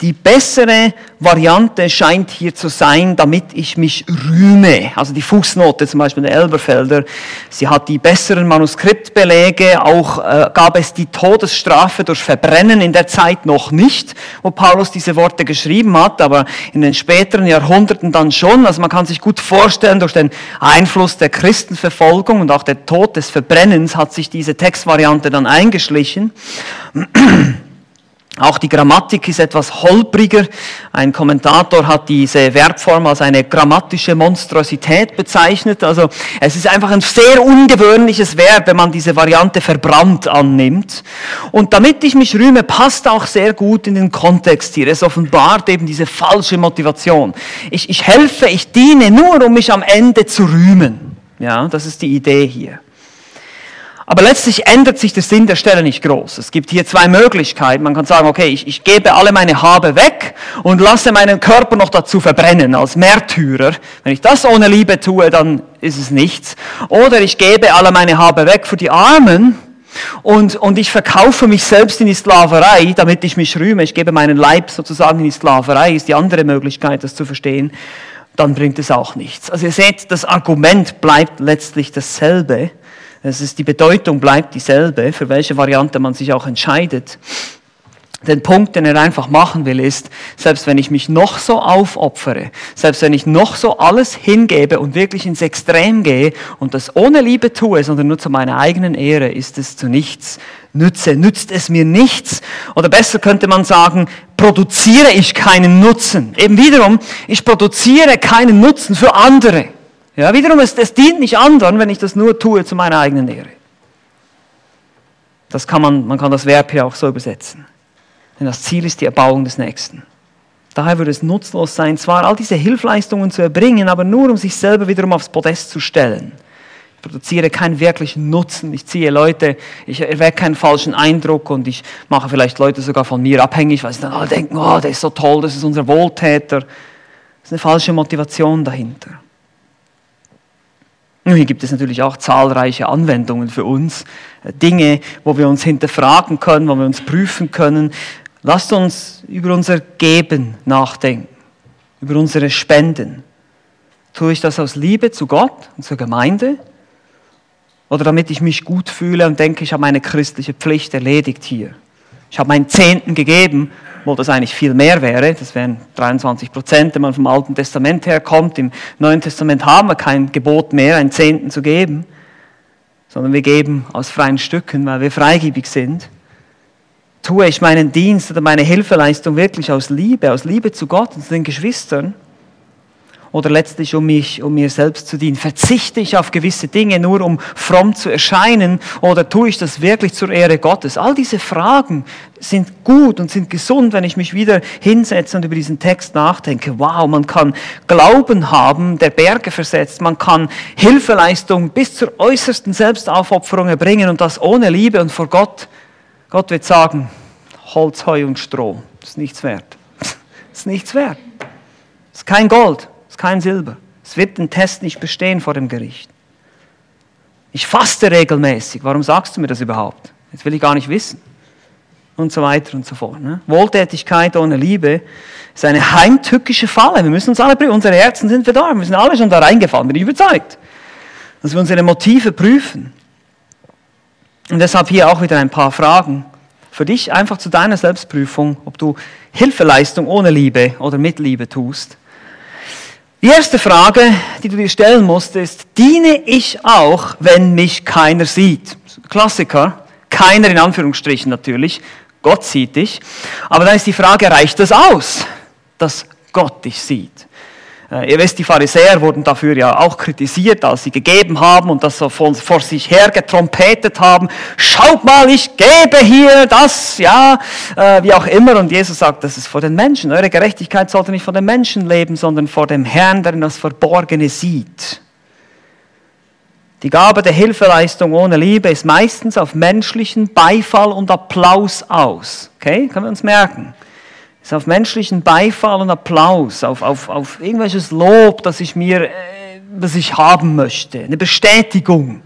die bessere Variante scheint hier zu sein, damit ich mich rühme. Also die Fußnote zum Beispiel der Elberfelder, sie hat die besseren Manuskriptbelege, auch äh, gab es die Todesstrafe durch Verbrennen in der Zeit noch nicht, wo Paulus diese Worte geschrieben hat, aber in den späteren Jahrhunderten dann schon. Also man kann sich gut vorstellen, durch den Einfluss der Christenverfolgung und auch der Tod des Verbrennens hat sich diese Textvariante dann eingeschlichen. Auch die Grammatik ist etwas holpriger. Ein Kommentator hat diese Verbform als eine grammatische Monstrosität bezeichnet. Also es ist einfach ein sehr ungewöhnliches Verb, wenn man diese Variante verbrannt annimmt. Und damit ich mich rühme, passt auch sehr gut in den Kontext hier. Es offenbart eben diese falsche Motivation. Ich, ich helfe, ich diene nur, um mich am Ende zu rühmen. Ja, das ist die Idee hier. Aber letztlich ändert sich der Sinn der Stelle nicht groß. Es gibt hier zwei Möglichkeiten. Man kann sagen, okay, ich, ich gebe alle meine Habe weg und lasse meinen Körper noch dazu verbrennen als Märtyrer. Wenn ich das ohne Liebe tue, dann ist es nichts. Oder ich gebe alle meine Habe weg für die Armen und, und ich verkaufe mich selbst in die Sklaverei, damit ich mich rühme. Ich gebe meinen Leib sozusagen in die Sklaverei, ist die andere Möglichkeit, das zu verstehen. dann bringt es auch nichts. Also ihr seht, das Argument bleibt letztlich dasselbe. Es ist, die Bedeutung bleibt dieselbe, für welche Variante man sich auch entscheidet. Den Punkt, den er einfach machen will, ist, selbst wenn ich mich noch so aufopfere, selbst wenn ich noch so alles hingebe und wirklich ins Extrem gehe und das ohne Liebe tue, sondern nur zu meiner eigenen Ehre, ist es zu nichts nütze. Nützt es mir nichts? Oder besser könnte man sagen, produziere ich keinen Nutzen. Eben wiederum, ich produziere keinen Nutzen für andere. Ja, wiederum, es, es dient nicht anderen, wenn ich das nur tue zu meiner eigenen Ehre. Das kann man, man kann das Verb hier auch so übersetzen. Denn das Ziel ist die Erbauung des Nächsten. Daher würde es nutzlos sein, zwar all diese Hilfleistungen zu erbringen, aber nur um sich selber wiederum aufs Podest zu stellen. Ich produziere keinen wirklichen Nutzen. Ich ziehe Leute, ich erwecke keinen falschen Eindruck und ich mache vielleicht Leute sogar von mir abhängig, weil sie dann alle denken, oh, der ist so toll, das ist unser Wohltäter. Das ist eine falsche Motivation dahinter. Und hier gibt es natürlich auch zahlreiche Anwendungen für uns, Dinge, wo wir uns hinterfragen können, wo wir uns prüfen können, Lasst uns über unser Geben nachdenken, über unsere Spenden. Tue ich das aus Liebe zu Gott und zur Gemeinde? Oder damit ich mich gut fühle und denke, ich habe meine christliche Pflicht erledigt hier? Ich habe meinen Zehnten gegeben, wo das eigentlich viel mehr wäre. Das wären 23 Prozent, wenn man vom Alten Testament herkommt. Im Neuen Testament haben wir kein Gebot mehr, einen Zehnten zu geben, sondern wir geben aus freien Stücken, weil wir freigebig sind tue ich meinen Dienst oder meine Hilfeleistung wirklich aus Liebe, aus Liebe zu Gott und zu den Geschwistern? Oder letztlich, um mich, um mir selbst zu dienen? Verzichte ich auf gewisse Dinge nur, um fromm zu erscheinen? Oder tue ich das wirklich zur Ehre Gottes? All diese Fragen sind gut und sind gesund, wenn ich mich wieder hinsetze und über diesen Text nachdenke. Wow, man kann Glauben haben, der Berge versetzt. Man kann Hilfeleistung bis zur äußersten Selbstaufopferung erbringen und das ohne Liebe und vor Gott Gott wird sagen, Holz, Heu und Stroh, das ist nichts wert. Das ist nichts wert. Das ist kein Gold, kein Silber. Es wird den Test nicht bestehen vor dem Gericht. Ich faste regelmäßig. Warum sagst du mir das überhaupt? Jetzt will ich gar nicht wissen. Und so weiter und so fort. Ne? Wohltätigkeit ohne Liebe ist eine heimtückische Falle. Wir müssen uns alle prüfen. Unsere Herzen sind verdorben. Wir sind alle schon da reingefallen, bin ich überzeugt. Dass wir unsere Motive prüfen. Und deshalb hier auch wieder ein paar Fragen für dich, einfach zu deiner Selbstprüfung, ob du Hilfeleistung ohne Liebe oder mit Liebe tust. Die erste Frage, die du dir stellen musst, ist, diene ich auch, wenn mich keiner sieht? Klassiker, keiner in Anführungsstrichen natürlich, Gott sieht dich. Aber dann ist die Frage, reicht das aus, dass Gott dich sieht? Äh, ihr wisst, die Pharisäer wurden dafür ja auch kritisiert, als sie gegeben haben und das so vor, vor sich her getrompetet haben. Schaut mal, ich gebe hier das, ja, äh, wie auch immer. Und Jesus sagt, das ist vor den Menschen. Eure Gerechtigkeit sollte nicht vor den Menschen leben, sondern vor dem Herrn, der in das Verborgene sieht. Die Gabe der Hilfeleistung ohne Liebe ist meistens auf menschlichen Beifall und Applaus aus. Okay, können wir uns merken ist auf menschlichen Beifall und Applaus, auf, auf, auf irgendwelches Lob, das ich mir, äh, ich haben möchte, eine Bestätigung.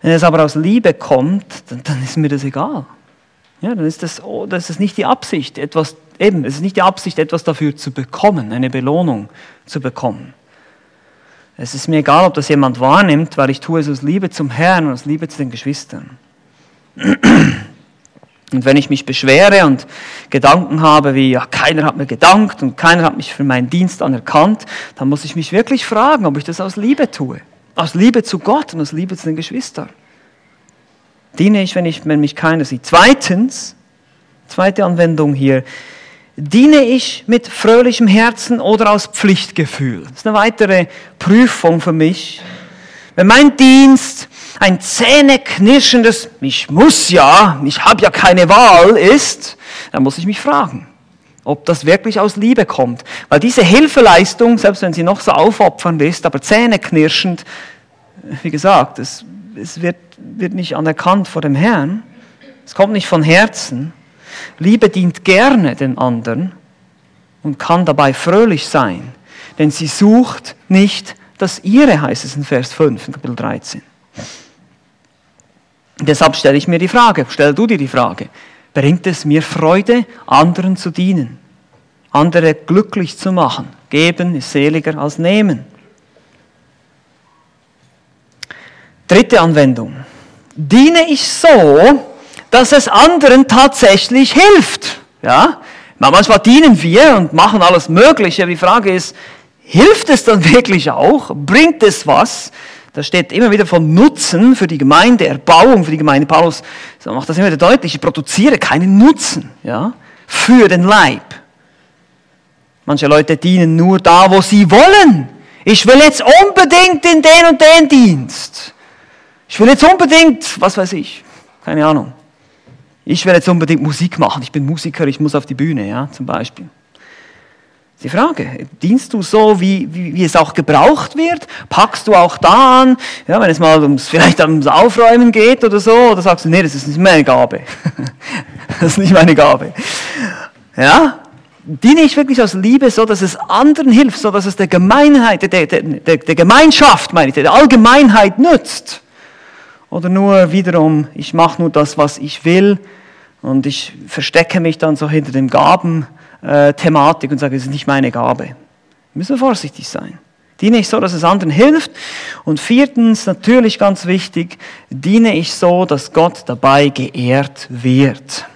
Wenn es aber aus Liebe kommt, dann, dann ist mir das egal. Ja, dann ist das, oh, das ist nicht die Absicht, etwas, eben, es ist nicht die Absicht, etwas dafür zu bekommen, eine Belohnung zu bekommen. Es ist mir egal, ob das jemand wahrnimmt, weil ich tue es aus Liebe zum Herrn und aus Liebe zu den Geschwistern. Und wenn ich mich beschwere und Gedanken habe wie, ja, keiner hat mir gedankt und keiner hat mich für meinen Dienst anerkannt, dann muss ich mich wirklich fragen, ob ich das aus Liebe tue. Aus Liebe zu Gott und aus Liebe zu den Geschwistern. Diene ich, wenn, ich, wenn mich keiner sieht. Zweitens, zweite Anwendung hier, diene ich mit fröhlichem Herzen oder aus Pflichtgefühl? Das ist eine weitere Prüfung für mich. Wenn mein Dienst ein zähneknirschendes, ich muss ja, ich habe ja keine Wahl ist, dann muss ich mich fragen, ob das wirklich aus Liebe kommt. Weil diese Hilfeleistung, selbst wenn sie noch so aufopfernd ist, aber zähneknirschend, wie gesagt, es, es wird, wird nicht anerkannt vor dem Herrn. Es kommt nicht von Herzen. Liebe dient gerne den anderen und kann dabei fröhlich sein, denn sie sucht nicht das ihre, heißt es in Vers 5, in Kapitel 13. Deshalb stelle ich mir die Frage, stell du dir die Frage, bringt es mir Freude, anderen zu dienen? andere glücklich zu machen. Geben ist seliger als nehmen. Dritte Anwendung. Diene ich so, dass es anderen tatsächlich hilft. Ja? Manchmal dienen wir und machen alles Mögliche, die Frage ist, hilft es dann wirklich auch? Bringt es was? Da steht immer wieder von Nutzen für die Gemeinde, Erbauung für die Gemeinde. Paulus macht das immer wieder deutlich. Ich produziere keinen Nutzen ja, für den Leib. Manche Leute dienen nur da, wo sie wollen. Ich will jetzt unbedingt in den und den Dienst. Ich will jetzt unbedingt, was weiß ich, keine Ahnung. Ich will jetzt unbedingt Musik machen. Ich bin Musiker, ich muss auf die Bühne, ja, zum Beispiel. Die Frage, dienst du so, wie, wie, wie, es auch gebraucht wird? Packst du auch da an, ja, wenn es mal ums, vielleicht ums Aufräumen geht oder so, oder sagst du, nee, das ist nicht meine Gabe. das ist nicht meine Gabe. Ja? Diene ich wirklich aus Liebe so, dass es anderen hilft, so dass es der Gemeinheit, der, der, der, der Gemeinschaft, meine ich, der Allgemeinheit nützt? Oder nur wiederum, ich mache nur das, was ich will und ich verstecke mich dann so hinter dem Gaben, äh, Thematik und sage, es ist nicht meine Gabe. Müssen wir vorsichtig sein. Diene ich so, dass es anderen hilft. Und viertens, natürlich ganz wichtig, diene ich so, dass Gott dabei geehrt wird.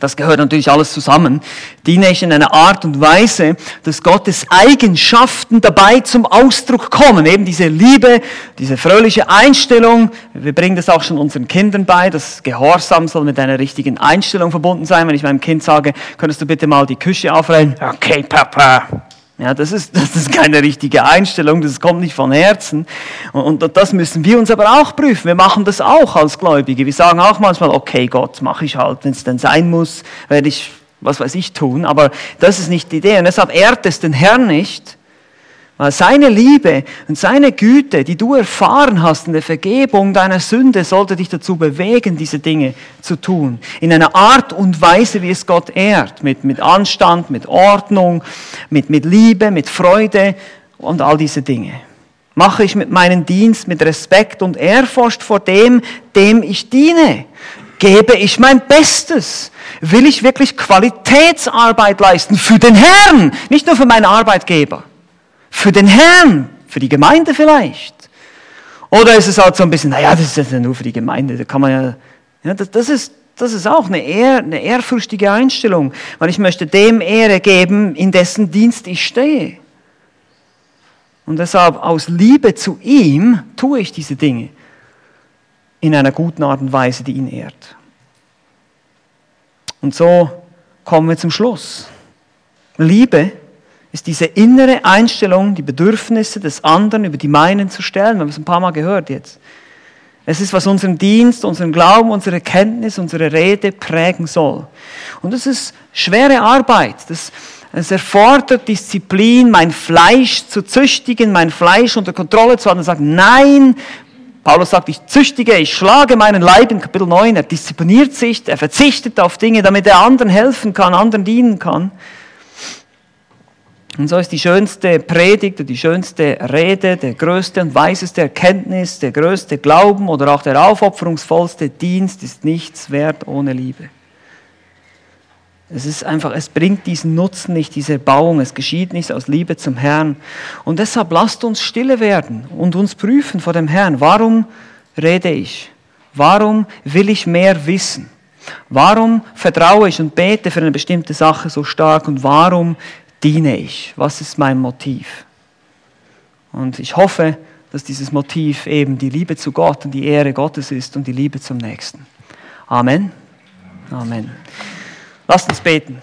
Das gehört natürlich alles zusammen. Diene ich in einer Art und Weise, dass Gottes Eigenschaften dabei zum Ausdruck kommen. Eben diese Liebe, diese fröhliche Einstellung. Wir bringen das auch schon unseren Kindern bei. Das Gehorsam soll mit einer richtigen Einstellung verbunden sein. Wenn ich meinem Kind sage, könntest du bitte mal die Küche aufräumen? Okay, Papa. Ja, das ist, das ist keine richtige Einstellung, das kommt nicht von Herzen. Und, und das müssen wir uns aber auch prüfen. Wir machen das auch als Gläubige. Wir sagen auch manchmal, okay Gott, mache ich halt, wenn es denn sein muss, werde ich, was weiß ich, tun. Aber das ist nicht die Idee. Und deshalb ehrt es den Herrn nicht, weil seine Liebe und seine Güte, die du erfahren hast in der Vergebung deiner Sünde, sollte dich dazu bewegen, diese Dinge zu tun. In einer Art und Weise, wie es Gott ehrt. Mit, mit Anstand, mit Ordnung, mit, mit Liebe, mit Freude und all diese Dinge. Mache ich mit meinem Dienst mit Respekt und Ehrfurcht vor dem, dem ich diene. Gebe ich mein Bestes? Will ich wirklich Qualitätsarbeit leisten für den Herrn, nicht nur für meinen Arbeitgeber? Für den Herrn, für die Gemeinde vielleicht. Oder ist es halt so ein bisschen, naja, das ist ja nur für die Gemeinde, da kann man ja, ja das, das ist, das ist auch eine, ehr, eine ehrfürchtige Einstellung, weil ich möchte dem Ehre geben, in dessen Dienst ich stehe. Und deshalb aus Liebe zu ihm tue ich diese Dinge in einer guten Art und Weise, die ihn ehrt. Und so kommen wir zum Schluss. Liebe ist diese innere Einstellung, die Bedürfnisse des anderen über die meinen zu stellen. Wir haben es ein paar Mal gehört jetzt. Es ist, was unseren Dienst, unseren Glauben, unsere Kenntnis, unsere Rede prägen soll. Und das ist schwere Arbeit. Das, es erfordert Disziplin, mein Fleisch zu züchtigen, mein Fleisch unter Kontrolle zu haben und sagen, nein, Paulus sagt, ich züchtige, ich schlage meinen Leib in Kapitel 9, er diszipliniert sich, er verzichtet auf Dinge, damit er anderen helfen kann, anderen dienen kann. Und so ist die schönste Predigt, die schönste Rede, der größte und weiseste Erkenntnis, der größte Glauben oder auch der aufopferungsvollste Dienst ist nichts wert ohne Liebe. Es ist einfach, es bringt diesen Nutzen nicht, diese Erbauung, es geschieht nicht aus Liebe zum Herrn. Und deshalb lasst uns stille werden und uns prüfen vor dem Herrn. Warum rede ich? Warum will ich mehr wissen? Warum vertraue ich und bete für eine bestimmte Sache so stark und warum diene ich? Was ist mein Motiv? Und ich hoffe, dass dieses Motiv eben die Liebe zu Gott und die Ehre Gottes ist und die Liebe zum Nächsten. Amen. Amen. Lasst uns beten.